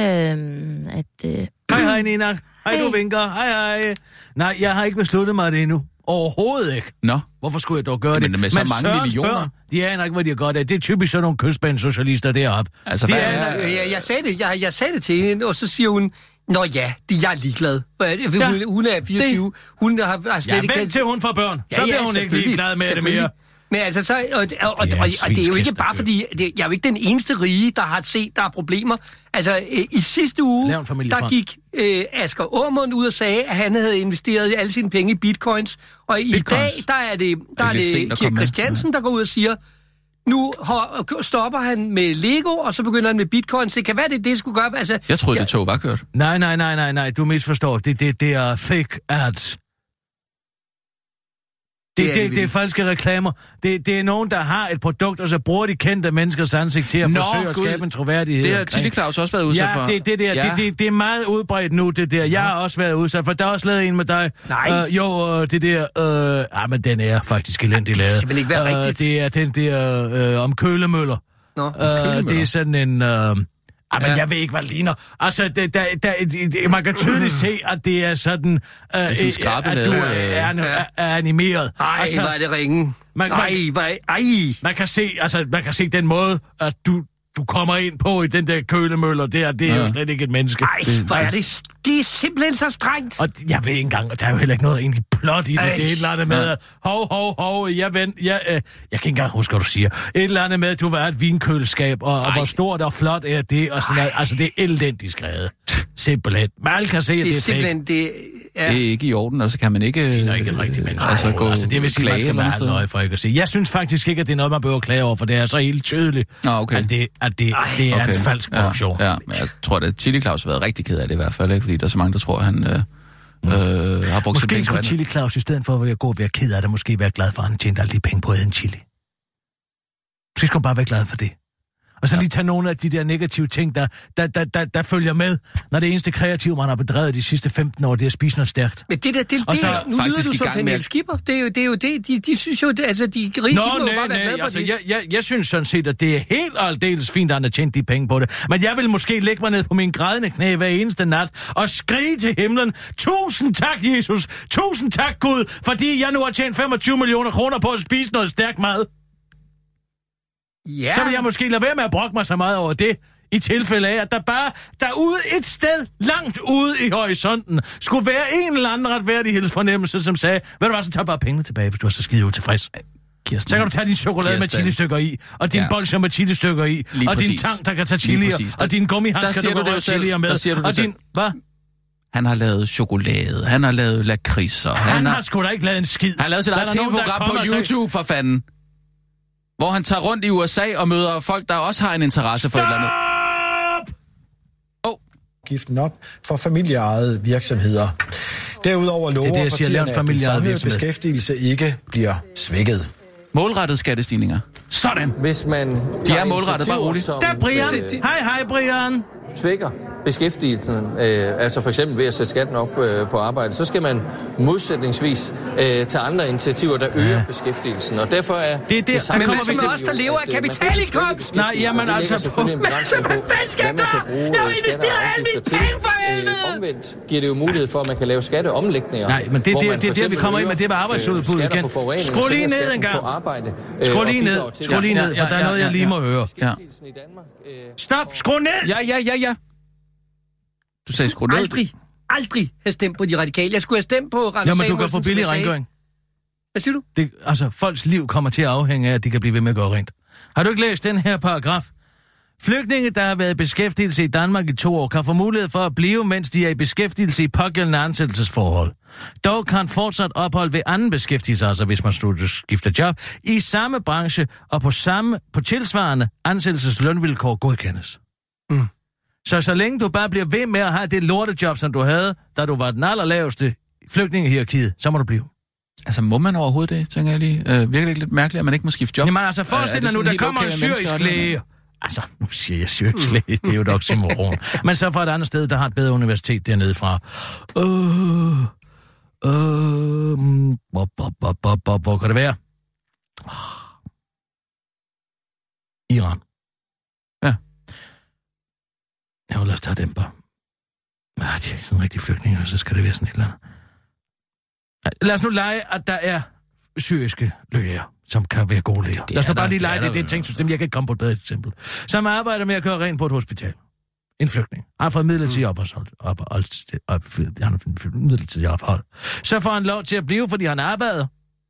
[SPEAKER 11] at... Øh,
[SPEAKER 5] Hej, hej, Nina. Hej, du
[SPEAKER 11] Hey.
[SPEAKER 5] vinker. Hej, hej. Nej, jeg har ikke besluttet mig det endnu. Overhovedet ikke.
[SPEAKER 3] Nå,
[SPEAKER 5] Hvorfor skulle jeg dog gøre
[SPEAKER 3] Jamen,
[SPEAKER 5] det?
[SPEAKER 3] med så mange
[SPEAKER 5] Sørens
[SPEAKER 3] millioner.
[SPEAKER 5] Børn, de aner ikke, hvad de har godt af. Det er typisk sådan nogle kystbanesocialister deroppe.
[SPEAKER 3] altså,
[SPEAKER 5] De
[SPEAKER 3] hvad
[SPEAKER 5] aner-
[SPEAKER 13] Jeg, jeg, sagde det, jeg, jeg sagde det til hende, og så siger hun, Nå ja, det, jeg er ligeglad.
[SPEAKER 3] Ja,
[SPEAKER 13] hun er 24. Hun har, har slet
[SPEAKER 5] Ja,
[SPEAKER 13] ikke...
[SPEAKER 5] vent til hun får børn. Så bliver hun ikke ligeglad med det mere.
[SPEAKER 13] Men altså, så, og, og, og,
[SPEAKER 5] Det er
[SPEAKER 13] og, og, det er jo ikke bare
[SPEAKER 5] det.
[SPEAKER 13] fordi, det, jeg er jo ikke den eneste rige, der har set, der er problemer. Altså, øh, i sidste uge, der gik øh, Asger Aumund ud og sagde, at han havde investeret alle sine penge i bitcoins. Og i
[SPEAKER 3] Bitcoins?
[SPEAKER 13] dag, der er det, der
[SPEAKER 3] Er
[SPEAKER 13] er
[SPEAKER 3] det lidt
[SPEAKER 13] det Kirk? Christiansen, der går ud og siger, nu stopper han med Lego, og så begynder han med bitcoins. Det kan være, det det skulle gøre. Altså,
[SPEAKER 3] Jeg troede,
[SPEAKER 13] ja,
[SPEAKER 3] det tog var kørt.
[SPEAKER 5] Nej, nej, nej, nej, nej, du misforstår. Det, det, det er fake ads. Det,
[SPEAKER 13] Det er
[SPEAKER 5] det,
[SPEAKER 13] det
[SPEAKER 5] det, det er falske reklamer. Det, det er nogen, der har et produkt, og så bruger de kendte menneskers ansigt til at
[SPEAKER 3] Nå,
[SPEAKER 5] forsøge at skabe en troværdighed.
[SPEAKER 3] Det har. Tilly Claus også været udsat
[SPEAKER 5] Ja,
[SPEAKER 3] for.
[SPEAKER 5] det, det, der,
[SPEAKER 3] Ja.
[SPEAKER 5] det, det, det er meget udbredt nu, det der. Jeg har også været udsat for. Der er også lavet en med dig.
[SPEAKER 13] Nej.
[SPEAKER 5] Øh, jo, øh, det der... Øh, ah, men den er faktisk elendig lavet.
[SPEAKER 13] simpelthen ikke være rigtigt.
[SPEAKER 5] Det er den der øh, om kølemøller.
[SPEAKER 13] Nå,
[SPEAKER 5] Øh,
[SPEAKER 3] kølemøller.
[SPEAKER 5] det er sådan en... Øh, Ah, men
[SPEAKER 3] Ja.
[SPEAKER 5] jeg ved ikke, hvad det ligner. Altså, det, der, der, det, man kan tydeligt se, at det er sådan, øh,
[SPEAKER 3] sådan
[SPEAKER 5] øh,
[SPEAKER 3] skrabet
[SPEAKER 5] at du er,
[SPEAKER 3] øh.
[SPEAKER 5] er, er animeret.
[SPEAKER 13] Ej,
[SPEAKER 5] altså,
[SPEAKER 13] er det ringe.
[SPEAKER 5] man-
[SPEAKER 13] Nej, hvor er... Ej.
[SPEAKER 5] man kan se, altså, man kan se den måde, at du, du kommer ind på i den der kølemøller der, det er ja. jo
[SPEAKER 3] Ja.
[SPEAKER 5] slet ikke et menneske.
[SPEAKER 13] Ej, hvor er det... Det er simpelthen så strengt.
[SPEAKER 5] Og jeg ved ikke engang, og der er jo heller ikke noget egentlig plot i det.
[SPEAKER 13] Ej.
[SPEAKER 5] Det er et eller andet med, at hov, hov, hov, jeg, ven, jeg, øh, jeg kan ikke engang huske, hvad du siger. Et eller andet med, at du var et vinkøleskab, og, og hvor stort og flot er det, og sådan noget. Altså, det er elendigt skrevet. Simpelthen. Alle kan se, at
[SPEAKER 13] Det
[SPEAKER 5] det
[SPEAKER 13] er
[SPEAKER 5] er fake.
[SPEAKER 13] simpelthen... Det, ja.
[SPEAKER 3] Det er ikke i orden, og så kan man ikke...
[SPEAKER 5] Det er ikke en rigtig menneske.
[SPEAKER 3] Altså, gå
[SPEAKER 5] altså, det vil sige, at man skal være
[SPEAKER 3] noget
[SPEAKER 5] nøje for ikke at se. Jeg synes faktisk ikke, at det er noget, man behøver at klage over, for det er så helt tydeligt,
[SPEAKER 3] Nå, okay.
[SPEAKER 5] at det, at det, det er en falsk produktion.
[SPEAKER 3] Ja, ja, men jeg tror, at Tilly Claus har været rigtig ked af det i hvert fald, ikke? fordi der er så mange, der tror, at han øh, øh, har brugt
[SPEAKER 5] Måske skulle. Chili Claus, i stedet for at gå og være ked af det, måske være glad for, at han tjente alle de penge på at æde en chili. Måske skulle han bare være glad for det. Og så lige tage nogle af de der negative ting, der, der, der, der, der følger med, når det eneste kreative, man har bedrevet de sidste 15 år, det er at spise noget stærkt.
[SPEAKER 13] Men det der, det,
[SPEAKER 5] Og
[SPEAKER 13] det,
[SPEAKER 5] så
[SPEAKER 13] det nu lyder du som
[SPEAKER 3] gang med
[SPEAKER 13] Pernille
[SPEAKER 3] at-
[SPEAKER 13] Skipper. Det er jo det, er jo det. De, de synes jo, det, altså de rige,
[SPEAKER 5] Nå,
[SPEAKER 13] de
[SPEAKER 5] nej,
[SPEAKER 13] bare være glade
[SPEAKER 5] nej,
[SPEAKER 13] for
[SPEAKER 5] altså,
[SPEAKER 13] det.
[SPEAKER 5] jeg, jeg, jeg synes sådan set, at det er helt og aldeles fint, at han har tjent de penge på det. Men jeg vil måske lægge mig ned på min grædende knæ hver eneste nat og skrige til himlen, tusind tak, Jesus, tusind tak, Gud, fordi jeg nu har tjent 25 millioner kroner på at spise noget stærkt mad.
[SPEAKER 13] Ja,
[SPEAKER 5] Så vil jeg måske lade være med at brokke mig så meget over det, i tilfælde af, at der bare derude et sted, langt ude i horisonten, skulle være en eller anden retfærdighedsfornemmelse, som sagde, ved du hvad, så tag bare pengene tilbage, hvis du er så skide utilfreds.
[SPEAKER 3] Kirsten,
[SPEAKER 5] Så kan du tage din chokolade med
[SPEAKER 3] Kirsten.
[SPEAKER 5] chilistykker i, og din
[SPEAKER 3] Ja.
[SPEAKER 5] bolsjer med chilistykker i,
[SPEAKER 3] Lige
[SPEAKER 5] og din
[SPEAKER 3] præcis.
[SPEAKER 5] tang, der kan tage chili.
[SPEAKER 3] Der-
[SPEAKER 5] og din
[SPEAKER 3] der
[SPEAKER 5] gummihandsker, der
[SPEAKER 3] du
[SPEAKER 5] kan røre
[SPEAKER 3] selv.
[SPEAKER 5] chili med,
[SPEAKER 3] Der siger du det
[SPEAKER 5] og din... Hvad?
[SPEAKER 3] Han har lavet chokolade, han har lavet lakridser,
[SPEAKER 5] Han,
[SPEAKER 3] han,
[SPEAKER 5] har
[SPEAKER 3] har,
[SPEAKER 5] sgu da ikke lavet en skid.
[SPEAKER 3] han har lavet sit
[SPEAKER 5] Der
[SPEAKER 3] eget
[SPEAKER 5] der der
[SPEAKER 3] tv-program på YouTube, for fanden. Hvor han tager rundt i USA og møder folk, der også har en interesse for et eller andet.
[SPEAKER 5] Stop!
[SPEAKER 3] Åh,
[SPEAKER 2] giften op for familieejede virksomheder. Derudover lover
[SPEAKER 5] Det er det, jeg siger,
[SPEAKER 2] partierne, at den beskæftigelse ikke bliver svækket.
[SPEAKER 3] Målrettede skattestigninger. Sådan.
[SPEAKER 8] Hvis man
[SPEAKER 3] De er målrettet, bare roligt.
[SPEAKER 8] som,
[SPEAKER 5] Der er Brian.
[SPEAKER 8] øh,
[SPEAKER 5] Hej, hej, Brian.
[SPEAKER 8] svækker beskæftigelsen, øh, altså for eksempel ved at sætte skatten op øh, på arbejde, så skal man modsætningsvis øh, tage andre initiativer, der øger ja. beskæftigelsen. Og derfor er
[SPEAKER 5] Det er der, der
[SPEAKER 8] samme
[SPEAKER 5] kommer vi til-
[SPEAKER 13] os, der lever af
[SPEAKER 8] øh,
[SPEAKER 13] kapitalindkomst.
[SPEAKER 5] Nej, jamen
[SPEAKER 8] det
[SPEAKER 5] altså, men
[SPEAKER 8] på,
[SPEAKER 13] hvad fanden skal jeg gøre? Jeg har investeret alle mine penge for helvede!
[SPEAKER 8] Øh, Omvendt giver det jo mulighed for, at man kan lave skatteomlægninger.
[SPEAKER 5] Nej, men det er der- det er der, vi kommer ind med det med
[SPEAKER 8] øh, skatter
[SPEAKER 5] igen. Skru lige ned en gang.
[SPEAKER 8] på arbejde,
[SPEAKER 5] Skru lige ned. Skru lige ned, for der er noget, jeg lige må høre. Stop, skru ned!
[SPEAKER 3] Ja, ja, ja, ja. Du sagde skru ned.
[SPEAKER 13] Aldrig, aldrig have stemt på de radikale. Jeg skulle have stemt på Randers
[SPEAKER 5] Jamen, du kan få billig rengøring.
[SPEAKER 13] Hvad siger du?
[SPEAKER 5] Det, altså, folks liv kommer til at afhænge af, at de kan blive ved med at gå rent. Har du ikke læst den her paragraf? Flygtninge, der har været i beskæftigelse i Danmark i to år, kan få mulighed for at blive, mens de er i beskæftigelse i pågældende ansættelsesforhold. Dog kan fortsat ophold ved anden beskæftigelse, altså hvis man skifter job, i samme branche og på, samme, på tilsvarende ansættelseslønvilkår godkendes.
[SPEAKER 13] Mm.
[SPEAKER 5] Så så længe du bare bliver ved med at have det lortejob, som du havde, da du var den allerlaveste flygtningehierarkiet, så må du blive.
[SPEAKER 3] Altså, må man overhovedet det, tænker jeg lige? Øh, virker det ikke lidt mærkeligt, at man ikke må skifte job?
[SPEAKER 5] Jamen altså,
[SPEAKER 3] er
[SPEAKER 5] forestil dig nu, der kommer
[SPEAKER 3] okay
[SPEAKER 5] en syrisk læge. Altså, nu siger jeg syrisk læge, det er jo et oxymoron. *laughs* Men så fra et andet sted, der har et bedre universitet dernede fra. Øh, øh, mm, bop, bop, bop, bop, bop, hvor kan det være? Iran.
[SPEAKER 3] Ja.
[SPEAKER 5] Ja, lad os tage bare. Ja, de er ikke sådan rigtig flygtninge, og så skal det være sådan et eller andet. Lad os nu lege, at der er syriske læger, som kan være gode læger. Lad os nu
[SPEAKER 3] er
[SPEAKER 5] bare lige
[SPEAKER 3] det
[SPEAKER 5] lege
[SPEAKER 3] er
[SPEAKER 5] det,
[SPEAKER 3] der
[SPEAKER 5] det er
[SPEAKER 3] jo.
[SPEAKER 5] et tænksystem. Jeg kan ikke komme på et bedre eksempel. Som arbejder med at køre rent på et hospital. En flygtning. Han har fået midlertidig ophold. ophold, ophold han har fået midlertidig ophold. Så får han lov til at blive, fordi han arbejder.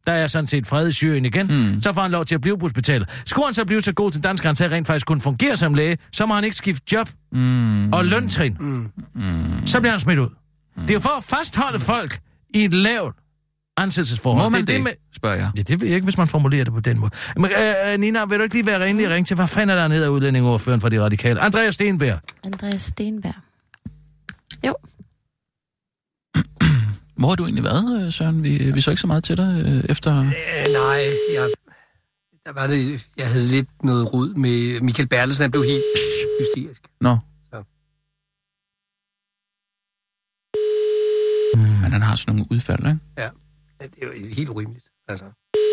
[SPEAKER 5] Der er sådan set fred i Syrien igen. Mm. Så får han lov til at blive på hospitalet. Skulle han så blive så god til dansk, at han rent faktisk kunne fungere som læge, så må han ikke skifte job
[SPEAKER 3] Mm.
[SPEAKER 5] og løntrin.
[SPEAKER 3] Mm.
[SPEAKER 5] Så bliver han smidt ud. Det er jo for at fastholde folk i et lavt ansættelsesforhold.
[SPEAKER 3] Må man
[SPEAKER 5] det, er
[SPEAKER 3] det,
[SPEAKER 5] med...
[SPEAKER 3] spørger jeg.
[SPEAKER 5] Ja, det ved jeg ikke, hvis man formulerer det på den måde. Men øh, Nina, vil du ikke lige være renlig og ringe til, hvad fanden er der nede af udlændingeordføren for de radikale? Andreas Stenberg.
[SPEAKER 11] Andreas Stenberg. Jo.
[SPEAKER 3] Hvor har du egentlig været, øh, Søren? Vi, vi så ikke så meget til dig øh, efter...
[SPEAKER 13] Øh, nej, jeg, der var det, jeg havde lidt noget rod med Michael Bertelsen. Han blev helt hysterisk.
[SPEAKER 3] Nå.
[SPEAKER 13] Så.
[SPEAKER 3] Men han har sådan nogle udfald, ikke?
[SPEAKER 13] Ja, det er jo helt urimeligt. Altså.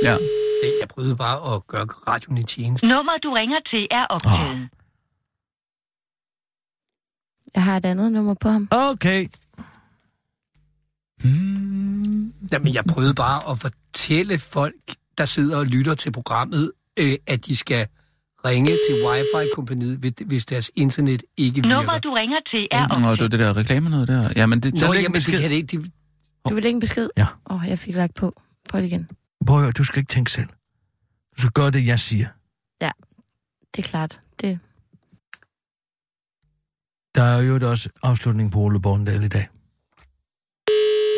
[SPEAKER 3] Ja.
[SPEAKER 13] Jeg prøvede bare at gøre radioen i tjeneste.
[SPEAKER 14] Nummer, du ringer til, er optaget. Oh.
[SPEAKER 11] Jeg har et andet nummer på ham.
[SPEAKER 5] Okay.
[SPEAKER 3] Hmm.
[SPEAKER 13] Jamen, jeg prøvede bare at fortælle folk, der sidder og lytter til programmet, øh, at de skal ringe til Wi-Fi-kompaniet, hvis deres internet ikke virker.
[SPEAKER 14] Nummer, du ringer til, er
[SPEAKER 3] Nå,
[SPEAKER 14] optaget.
[SPEAKER 3] det var det der reklame noget der. Ja, men det...
[SPEAKER 13] Nå, jamen, det kan det ikke. De...
[SPEAKER 11] Du vil ikke en besked?
[SPEAKER 5] Ja.
[SPEAKER 11] Åh, oh, jeg fik lagt på. På det igen.
[SPEAKER 5] Prøv at du skal ikke tænke selv. Du skal gøre det, jeg siger.
[SPEAKER 11] Ja, det er klart. Det...
[SPEAKER 5] Der er jo også afslutning på Ole Borndal i dag.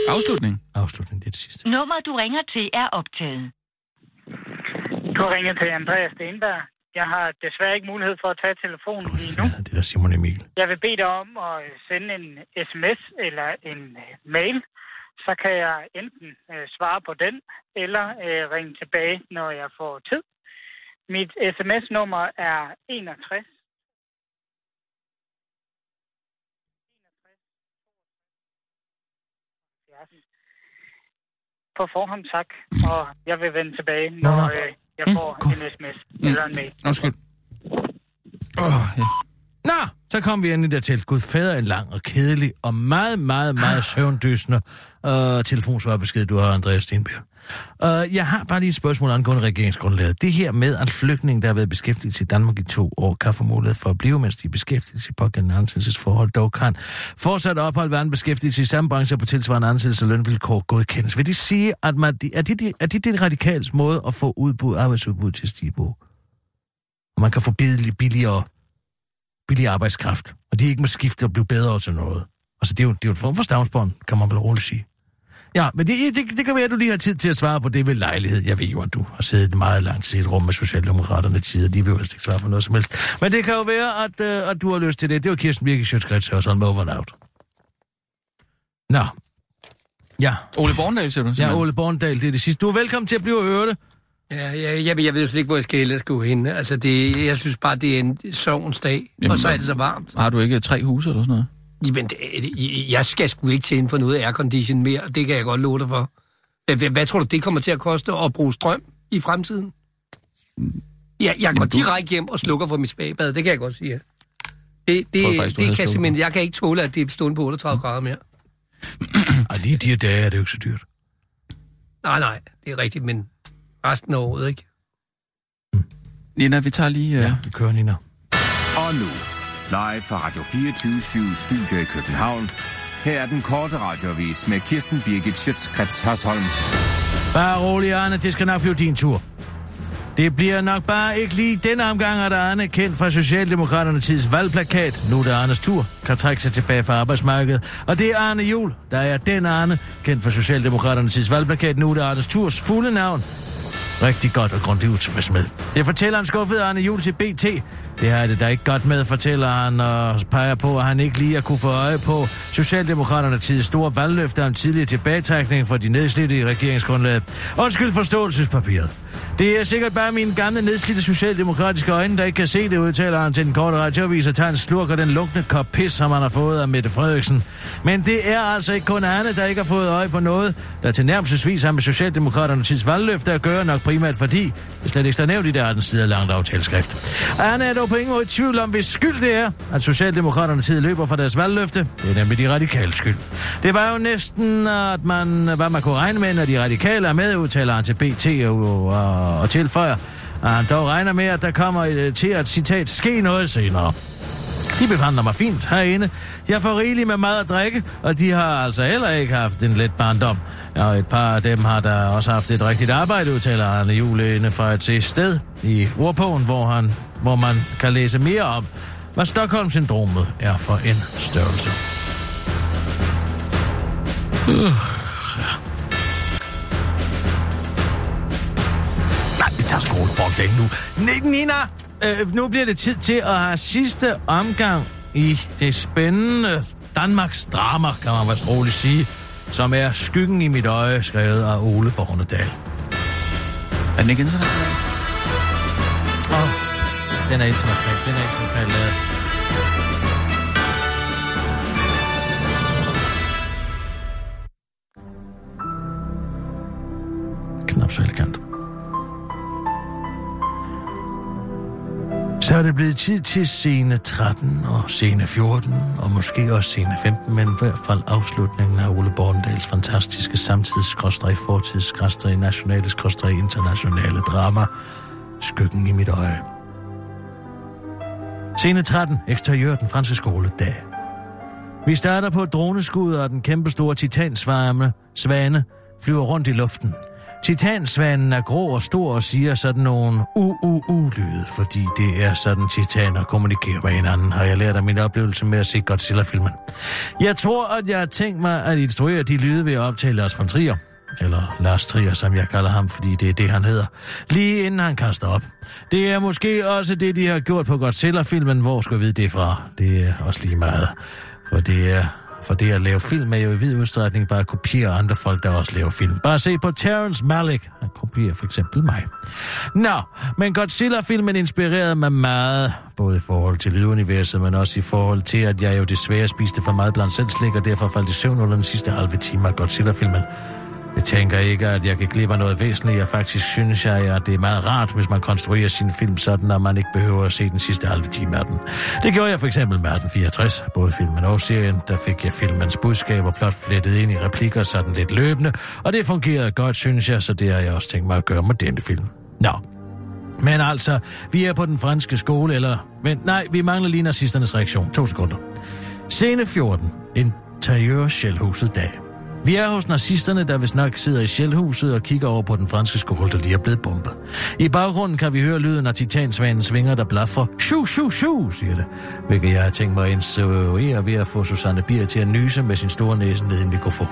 [SPEAKER 3] Afslutning?
[SPEAKER 5] Afslutning, det er det sidste.
[SPEAKER 14] Nummer, du ringer til, er optaget.
[SPEAKER 15] Du har ringet til Andreas Stenberg. Jeg har desværre ikke mulighed for at tage telefonen lige nu.
[SPEAKER 5] Det er Simon Emil.
[SPEAKER 15] Jeg vil bede dig om at sende en sms eller en øh, mail. Så kan jeg enten øh, svare på den, eller øh, ringe tilbage, når jeg får tid. Mit sms-nummer er 61 På forhånd tak, og jeg vil vende tilbage, når
[SPEAKER 5] nå.
[SPEAKER 15] øh, jeg får en sms eller en mail.
[SPEAKER 3] Undskyld. Åh, ja.
[SPEAKER 5] Så kom vi endelig dertil. Gud fader en lang og kedelig og meget, meget, meget søvndysende øh, telefonsvarbesked, du har, Andreas Stenberg. Øh, jeg har bare lige et spørgsmål angående regeringsgrundlaget. Det her med, at flygtninge, der har været beskæftiget i Danmark i to år, kan få mulighed for at blive, mens de er beskæftiget i pågældende ansættelsesforhold, dog kan fortsat ophold være en beskæftigelse i samme branche på tilsvarende ansættelse og lønvilkår godkendes. Vil det sige, at man, er, det, er det den radikals måde at få udbud, arbejdsudbud til at stige på? Og man kan få billigere billig arbejdskraft, og de ikke må skifte og blive bedre til noget. Altså, det er jo, det er jo en form for stavnsbånd, kan man vel roligt sige. Ja, men det, det, det kan være, at du lige har tid til at svare på det ved lejlighed. Jeg ved jo, at du har siddet meget lang tid i et rum med Socialdemokraterne tider. De vil jo helst ikke svare på noget som helst. Men det kan jo være, at, uh, at du har lyst til det. Det var Kirsten Birke Sjøtskrets og sådan over and out. Nå. Ja.
[SPEAKER 3] Ole Borndal, siger du?
[SPEAKER 5] Ja,
[SPEAKER 3] simpelthen.
[SPEAKER 5] Ole Borndal, det er det sidste. Du er velkommen til at blive hørte.
[SPEAKER 13] Ja, ja, jeg, jeg ved jo slet ikke, hvor jeg skal ellers gå hen. Altså, det, jeg synes bare, det er en sovens dag,
[SPEAKER 3] Jamen,
[SPEAKER 13] og så er det så varmt.
[SPEAKER 3] Har du ikke tre huse eller sådan noget?
[SPEAKER 13] Jamen, det, jeg skal sgu ikke tænde for noget aircondition mere, det kan jeg godt love dig for. Hvad, hvad, tror du, det kommer til at koste at bruge strøm i fremtiden? Ja, jeg går
[SPEAKER 3] du-
[SPEAKER 13] direkte hjem og slukker for mit spagbad, det kan jeg godt sige. Det, det,
[SPEAKER 3] jeg faktisk,
[SPEAKER 13] det kan
[SPEAKER 3] slukket
[SPEAKER 13] simpelthen, jeg kan ikke tåle, at det er stående på 38 grader mere. *clears throat*
[SPEAKER 5] Ej, lige de her dage er det jo ikke så dyrt.
[SPEAKER 13] Nej, nej, det er rigtigt, men resten af året, ikke?
[SPEAKER 3] Nina, vi tager lige... Uh...
[SPEAKER 5] Ja, det kører, Nina.
[SPEAKER 12] Og nu, live fra Radio 24 Studio i København. Her er den korte radiovis med Kirsten Birgit Schøtzgrads Hasholm.
[SPEAKER 5] Bare rolig, Arne. Det skal nok blive din tur. Det bliver nok bare ikke lige den omgang, at Arne, kendt fra Socialdemokraterne tids valgplakat, nu er det Arnes tur, kan trække sig tilbage fra arbejdsmarkedet. Og det er Arne Jul, der er den Arne, kendt fra Socialdemokraterne tids valgplakat, nu er det Arnes turs fulde navn. Rigtig godt og grundigt utilfreds med. Det fortæller han skuffet Arne Jul til BT. Det er det da ikke godt med, fortæller han og peger på, at han ikke lige har kunne få øje på Socialdemokraterne tid store valgløfter om tidligere tilbagetrækning for de nedslidte i regeringsgrundlaget. Undskyld forståelsespapiret. Det er sikkert bare mine gamle nedslidte socialdemokratiske øjne, der ikke kan se det, udtaler han til den korte radioavis og tager en slurk af den lunkne kop pis, som han har fået af Mette Frederiksen. Men det er altså ikke kun Anne, der ikke har fået øje på noget, der til nærmelsesvis har med Socialdemokraterne tids valgløfte at gøre nok primært fordi, det slet ikke står nævnt i der den side langt aftaleskrift. Anne er dog på ingen måde i tvivl om, hvis skyld det er, at Socialdemokraterne tid løber fra deres valgløfte. Det er nemlig de radikale skyld. Det var jo næsten, at man, hvad man kunne regne med, når de radikale er med, udtaler han til BT og, og, og tilføjer, at ah, han dog regner med, at der kommer et, øh, til at citat ske noget senere. De behandler mig fint herinde. Jeg får rigeligt med mad og drikke, og de har altså heller ikke haft en let barndom. Og et par af dem har da også haft et rigtigt arbejde, udtaler Arne Jule fra et sted i ordbogen, hvor, han, hvor man kan læse mere om, hvad Stockholm-syndromet er for en størrelse. Uh. Nej, vi den nu. Nina, øh, nu bliver det tid til at have sidste omgang i det spændende Danmarks drama, kan man vist roligt sige, som er Skyggen i mit øje, skrevet af Ole Bornedal.
[SPEAKER 3] Er den ikke international?
[SPEAKER 5] Åh, oh, den er international. Den er international lavet. Knap så elegant. Så er det blevet tid til scene 13 og scene 14, og måske også scene 15, men i hvert fald afslutningen af Ole Borndals fantastiske samtids fortids nationale internationale drama, Skyggen i mit øje. Scene 13, eksteriør den franske skole, dag. Vi starter på et droneskud, og den kæmpe store titansvarme svane flyver rundt i luften. Titansvanen er grå og stor og siger sådan nogle u-u-u-lyde, fordi det er sådan titaner kommunikerer med hinanden, har jeg lært af min oplevelse med at se Godzilla-filmen. Jeg tror, at jeg har tænkt mig at instruere de lyde ved at optage Lars von Trier. Eller Lars Trier, som jeg kalder ham, fordi det er det, han hedder. Lige inden han kaster op. Det er måske også det, de har gjort på Godzilla-filmen. Hvor skal vi vide det fra? Det er også lige meget. For det er for det at lave film er jo i vid udstrækning bare at kopiere andre folk, der også laver film. Bare se på Terrence Malick. Han kopierer for eksempel mig. Nå, men Godzilla-filmen inspirerede mig meget, både i forhold til lyduniverset, men også i forhold til, at jeg jo desværre spiste for meget blandt selvslik, og derfor faldt i søvn under den sidste halve time af Godzilla-filmen. Jeg tænker ikke, at jeg kan glippe noget væsentligt, og faktisk synes jeg, at det er meget rart, hvis man konstruerer sin film sådan, at man ikke behøver at se den sidste halve time af den. Det gjorde jeg for eksempel med 1864, både filmen og serien. Der fik jeg filmens budskab og plot flettet ind i replikker sådan lidt løbende, og det fungerede godt, synes jeg, så det har jeg også tænkt mig at gøre med denne film. Nå, men altså, vi er på den franske skole, eller... Men nej, vi mangler lige nazisternes reaktion. To sekunder. Scene 14. Interiør Sjælhuset dag. Vi er hos nazisterne, der vist nok sidder i Sjælhuset og kigger over på den franske skole, der lige er blevet bombet. I baggrunden kan vi høre lyden af titansvanens vinger, der blaffer. Shu, shu, shu, siger det. Hvilket jeg har tænkt mig at instruere ved at få Susanne Bier til at nyse med sin store næse ned i en mikrofon.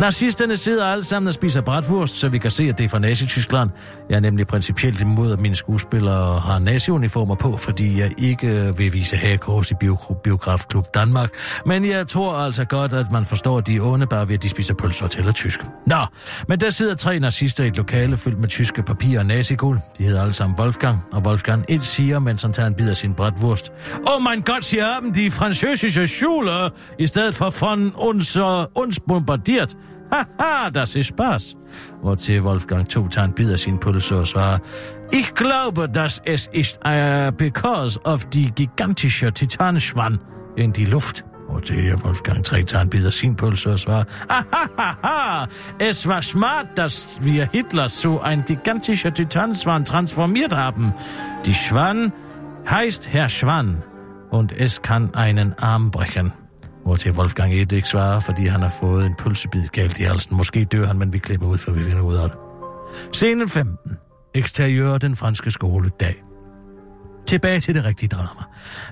[SPEAKER 5] Nazisterne sidder alle sammen og spiser bratwurst, så vi kan se, at det er fra Nazi-Tyskland. Jeg er nemlig principielt imod, at mine skuespillere har nazi-uniformer på, fordi jeg ikke vil vise hagekors i Biografklub Danmark. Men jeg tror altså godt, at man forstår, at de er onde bare ved, at de spiser pølser og tæller tysk. Nå, men der sidder tre nazister i et lokale fyldt med tyske papirer og nazigul. De hedder alle sammen Wolfgang, og Wolfgang et siger, mens han tager en bid af sin bratwurst. Oh mein Gott, sie haben die französische Schule i stedet for von uns, uh, uns bombardiert. Haha, das ist Spaß. Hvortil Wolfgang to tager en bid af sin pølse og svarer, Ich glaube, dass es ist uh, because of die gigantische Titanschwann in die Luft. Til Wolfgang 3 tager en bid af sin pølse og svarer, es war smart, dass wir Hitler so ein gigantischer Titanswan transformiert haben. Die Schwann heißt Herr Schwann, und es kann einen Arm brechen. Hvortil Wolfgang 1 ikke svarer, fordi han har fået en pølsebid galt i halsen. Måske dør han, men vi klipper ud, for vi finder ud af det. Scene 15. Eksteriør den franske skole dag. Tilbage til det rigtige drama.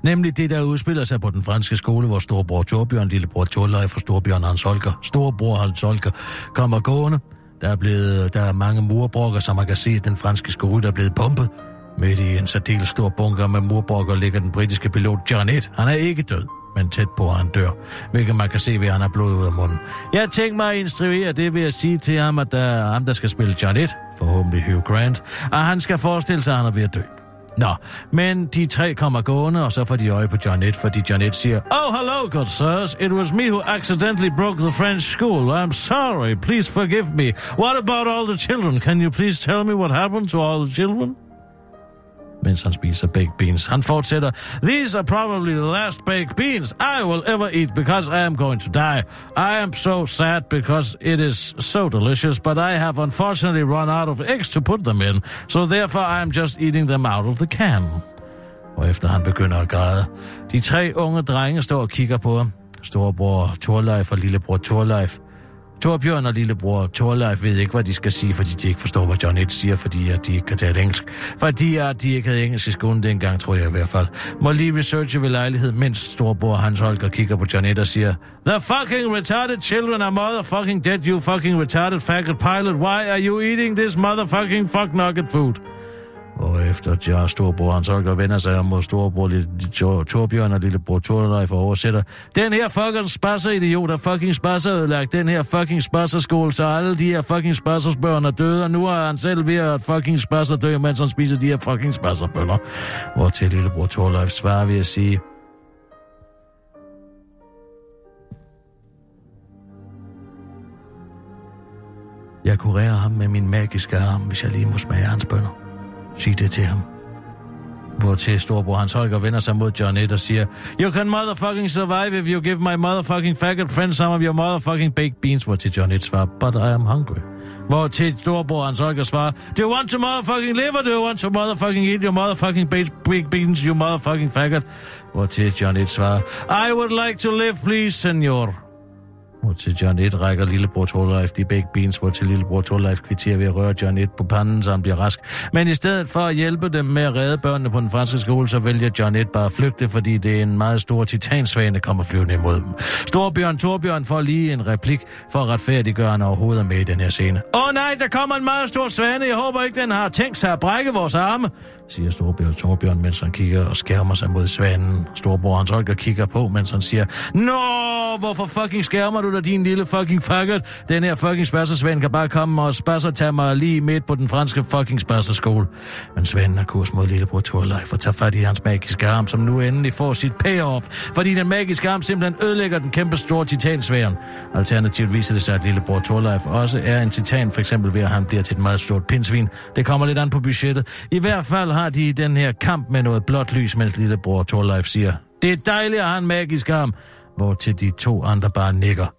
[SPEAKER 5] Nemlig det, der udspiller sig på den franske skole, hvor storebror Torbjørn, lillebror Torleif og storbjørn Hans Holger, storebror Hans Holger, kommer gående. Der er, blevet, der er mange murbrokker, som man kan se, den franske skole, der er blevet pumpet. Midt i en særdeles stor bunker med murbrokker ligger den britiske pilot John Ed. Han er ikke død, men tæt på, at han dør. Hvilket man kan se ved, at han har blod ud af munden. Jeg tænkte mig at instruere det ved at sige til ham, at der er ham, der skal spille John 1, forhåbentlig Hugh Grant, og han skal forestille sig, at han er ved at dø. Nå, men de tre kommer gående, og så får de øje på John Ed, fordi John siger, Oh, hello, good sirs. It was me who accidentally broke the French school. I'm sorry. Please forgive me. What about all the children? Can you please tell me what happened to all the children? Mens han spiser baked beans. Han fortsætter, These are probably the last baked beans I will ever eat because I am going to die. I am so sad because it is so delicious, but I have unfortunately run out of eggs to put them in, so therefore I am just eating them out of the can. Og efter han begynder at græde. De tre unge drenge står og kigger på ham. Storebror Torleif og lillebror Torleif. Torbjørn og lillebror Torleif ved ikke, hvad de skal sige, fordi de ikke forstår, hvad John Ed siger, fordi at de ikke kan tale engelsk. Fordi at de ikke havde engelsk i skolen dengang, tror jeg i hvert fald. Må lige researche ved lejlighed, mens storbror Hans Holger kigger på John Ed og siger, The fucking retarded children are motherfucking dead, you fucking retarded faggot pilot. Why are you eating this motherfucking fuck nugget food? Og efter ja, storebror Hans Holger vender sig om mod storebror lille, Torbjørn og lillebror Torleif og oversætter. Den her fucking spasser idiot er fucking spasser ødelagt. Den her fucking spasser skole, så alle de her fucking spassersbørn er døde, og nu er han selv ved at fucking spasser dø, mens han spiser de her fucking spasserbønder. Hvor til lillebror Torleif svarer ved at sige, Jeg kurerer ham med min magiske arm, hvis jeg lige må smage hans bønder. Sig det til ham. Hvor til storbror Hans Holger vender sig mod John Ed og siger, You can motherfucking survive if you give my motherfucking faggot friend some of your motherfucking baked beans. Hvor til John 1 svarer, But I am hungry. Hvor til storbror Hans Holger svarer, Do you want to motherfucking live or do you want to motherfucking eat your motherfucking baked beans, you motherfucking faggot? Hvor til John 1 svarer, I would like to live, please, senor hvor til John 1 rækker lillebror Torleif de begge beans, hvor til lillebror Torleif kvitterer ved at røre John 1 på panden, så han bliver rask. Men i stedet for at hjælpe dem med at redde børnene på den franske skole, så vælger John 1 bare at flygte, fordi det er en meget stor titansvane, der kommer flyvende imod dem. Storbjørn Torbjørn får lige en replik for at retfærdiggøre, han overhovedet med i den her scene. Åh oh, nej, der kommer en meget stor svane. Jeg håber ikke, den har tænkt sig at brække vores arme, siger Storbjørn Torbjørn, mens han kigger og skærmer sig mod svanen. Storbror Hans Holger kigger på, mens han siger, Nå, hvorfor fucking skærmer du dig, din lille fucking faggot? Den her fucking spassersvand kan bare komme og spasser tage mig lige midt på den franske fucking spasserskole. Men svanen har kurs mod lillebror Torleif og tager fat i hans magiske arm, som nu endelig får sit payoff, fordi den magiske arm simpelthen ødelægger den kæmpe store titansværen. Alternativt viser det sig, at lillebror Torleif også er en titan, for eksempel ved at han bliver til et meget stort pindsvin. Det kommer lidt an på budgettet. I hvert fald har de den her kamp med noget blåt lys, mens lillebror Torleif siger, det er dejligt at have en magisk arm, hvor til de to andre bare nikker.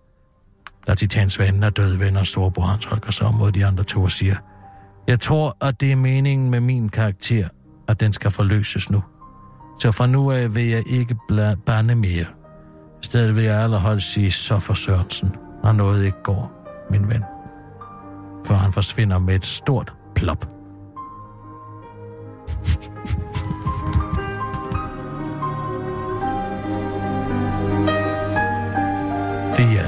[SPEAKER 5] Da titansvanen er død, vender storebror Hans Holger sig om mod de andre to og siger, jeg tror, at det er meningen med min karakter, at den skal forløses nu. Så fra nu af vil jeg ikke bande mere. I stedet vil jeg allerhold sige, så for Sørensen, når noget ikke går, min ven. For han forsvinder med et stort plop. *laughs* The er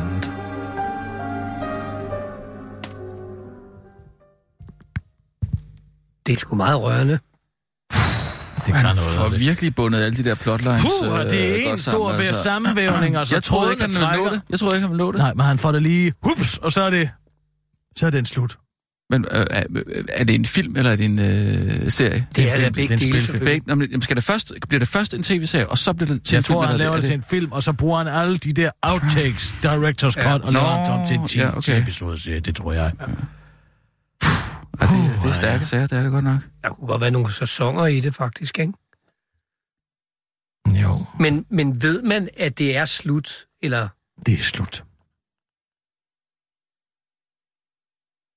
[SPEAKER 13] Det er sgu meget rørende.
[SPEAKER 5] Det kan noget
[SPEAKER 3] For
[SPEAKER 5] det.
[SPEAKER 3] virkelig bundet alle de der plotlines
[SPEAKER 5] Puh, og det
[SPEAKER 3] øh,
[SPEAKER 5] er en
[SPEAKER 3] godt
[SPEAKER 5] stor
[SPEAKER 3] sammen,
[SPEAKER 5] ved sammenvævning, altså
[SPEAKER 3] Jeg troede ikke,
[SPEAKER 5] tråden,
[SPEAKER 3] han ville nå det. Jeg troede ikke, han ville nå det.
[SPEAKER 5] Nej, men han får det lige, hups, og så er det, så er den slut.
[SPEAKER 3] Men øh, er, er det en film, eller er det en øh, serie?
[SPEAKER 13] Det er
[SPEAKER 5] en
[SPEAKER 13] altså begge
[SPEAKER 5] det er en
[SPEAKER 13] dele, selvfølgelig.
[SPEAKER 3] Jamen, skal det først, bliver det først en tv-serie, og så bliver det til
[SPEAKER 5] Jeg
[SPEAKER 3] en film?
[SPEAKER 5] tror, han laver
[SPEAKER 3] er
[SPEAKER 5] det til en film, og så bruger han alle de der outtakes, director's cut, og
[SPEAKER 3] Nå,
[SPEAKER 5] laver dem til en 10
[SPEAKER 3] ja, okay.
[SPEAKER 5] episode serie, det tror jeg.
[SPEAKER 3] Ja, det, det er stærke sager, det er det godt nok.
[SPEAKER 13] Der kunne godt være nogle sæsoner i det, faktisk, ikke?
[SPEAKER 5] Jo,
[SPEAKER 13] Men, men ved man, at det er slut? Eller
[SPEAKER 5] det er slut.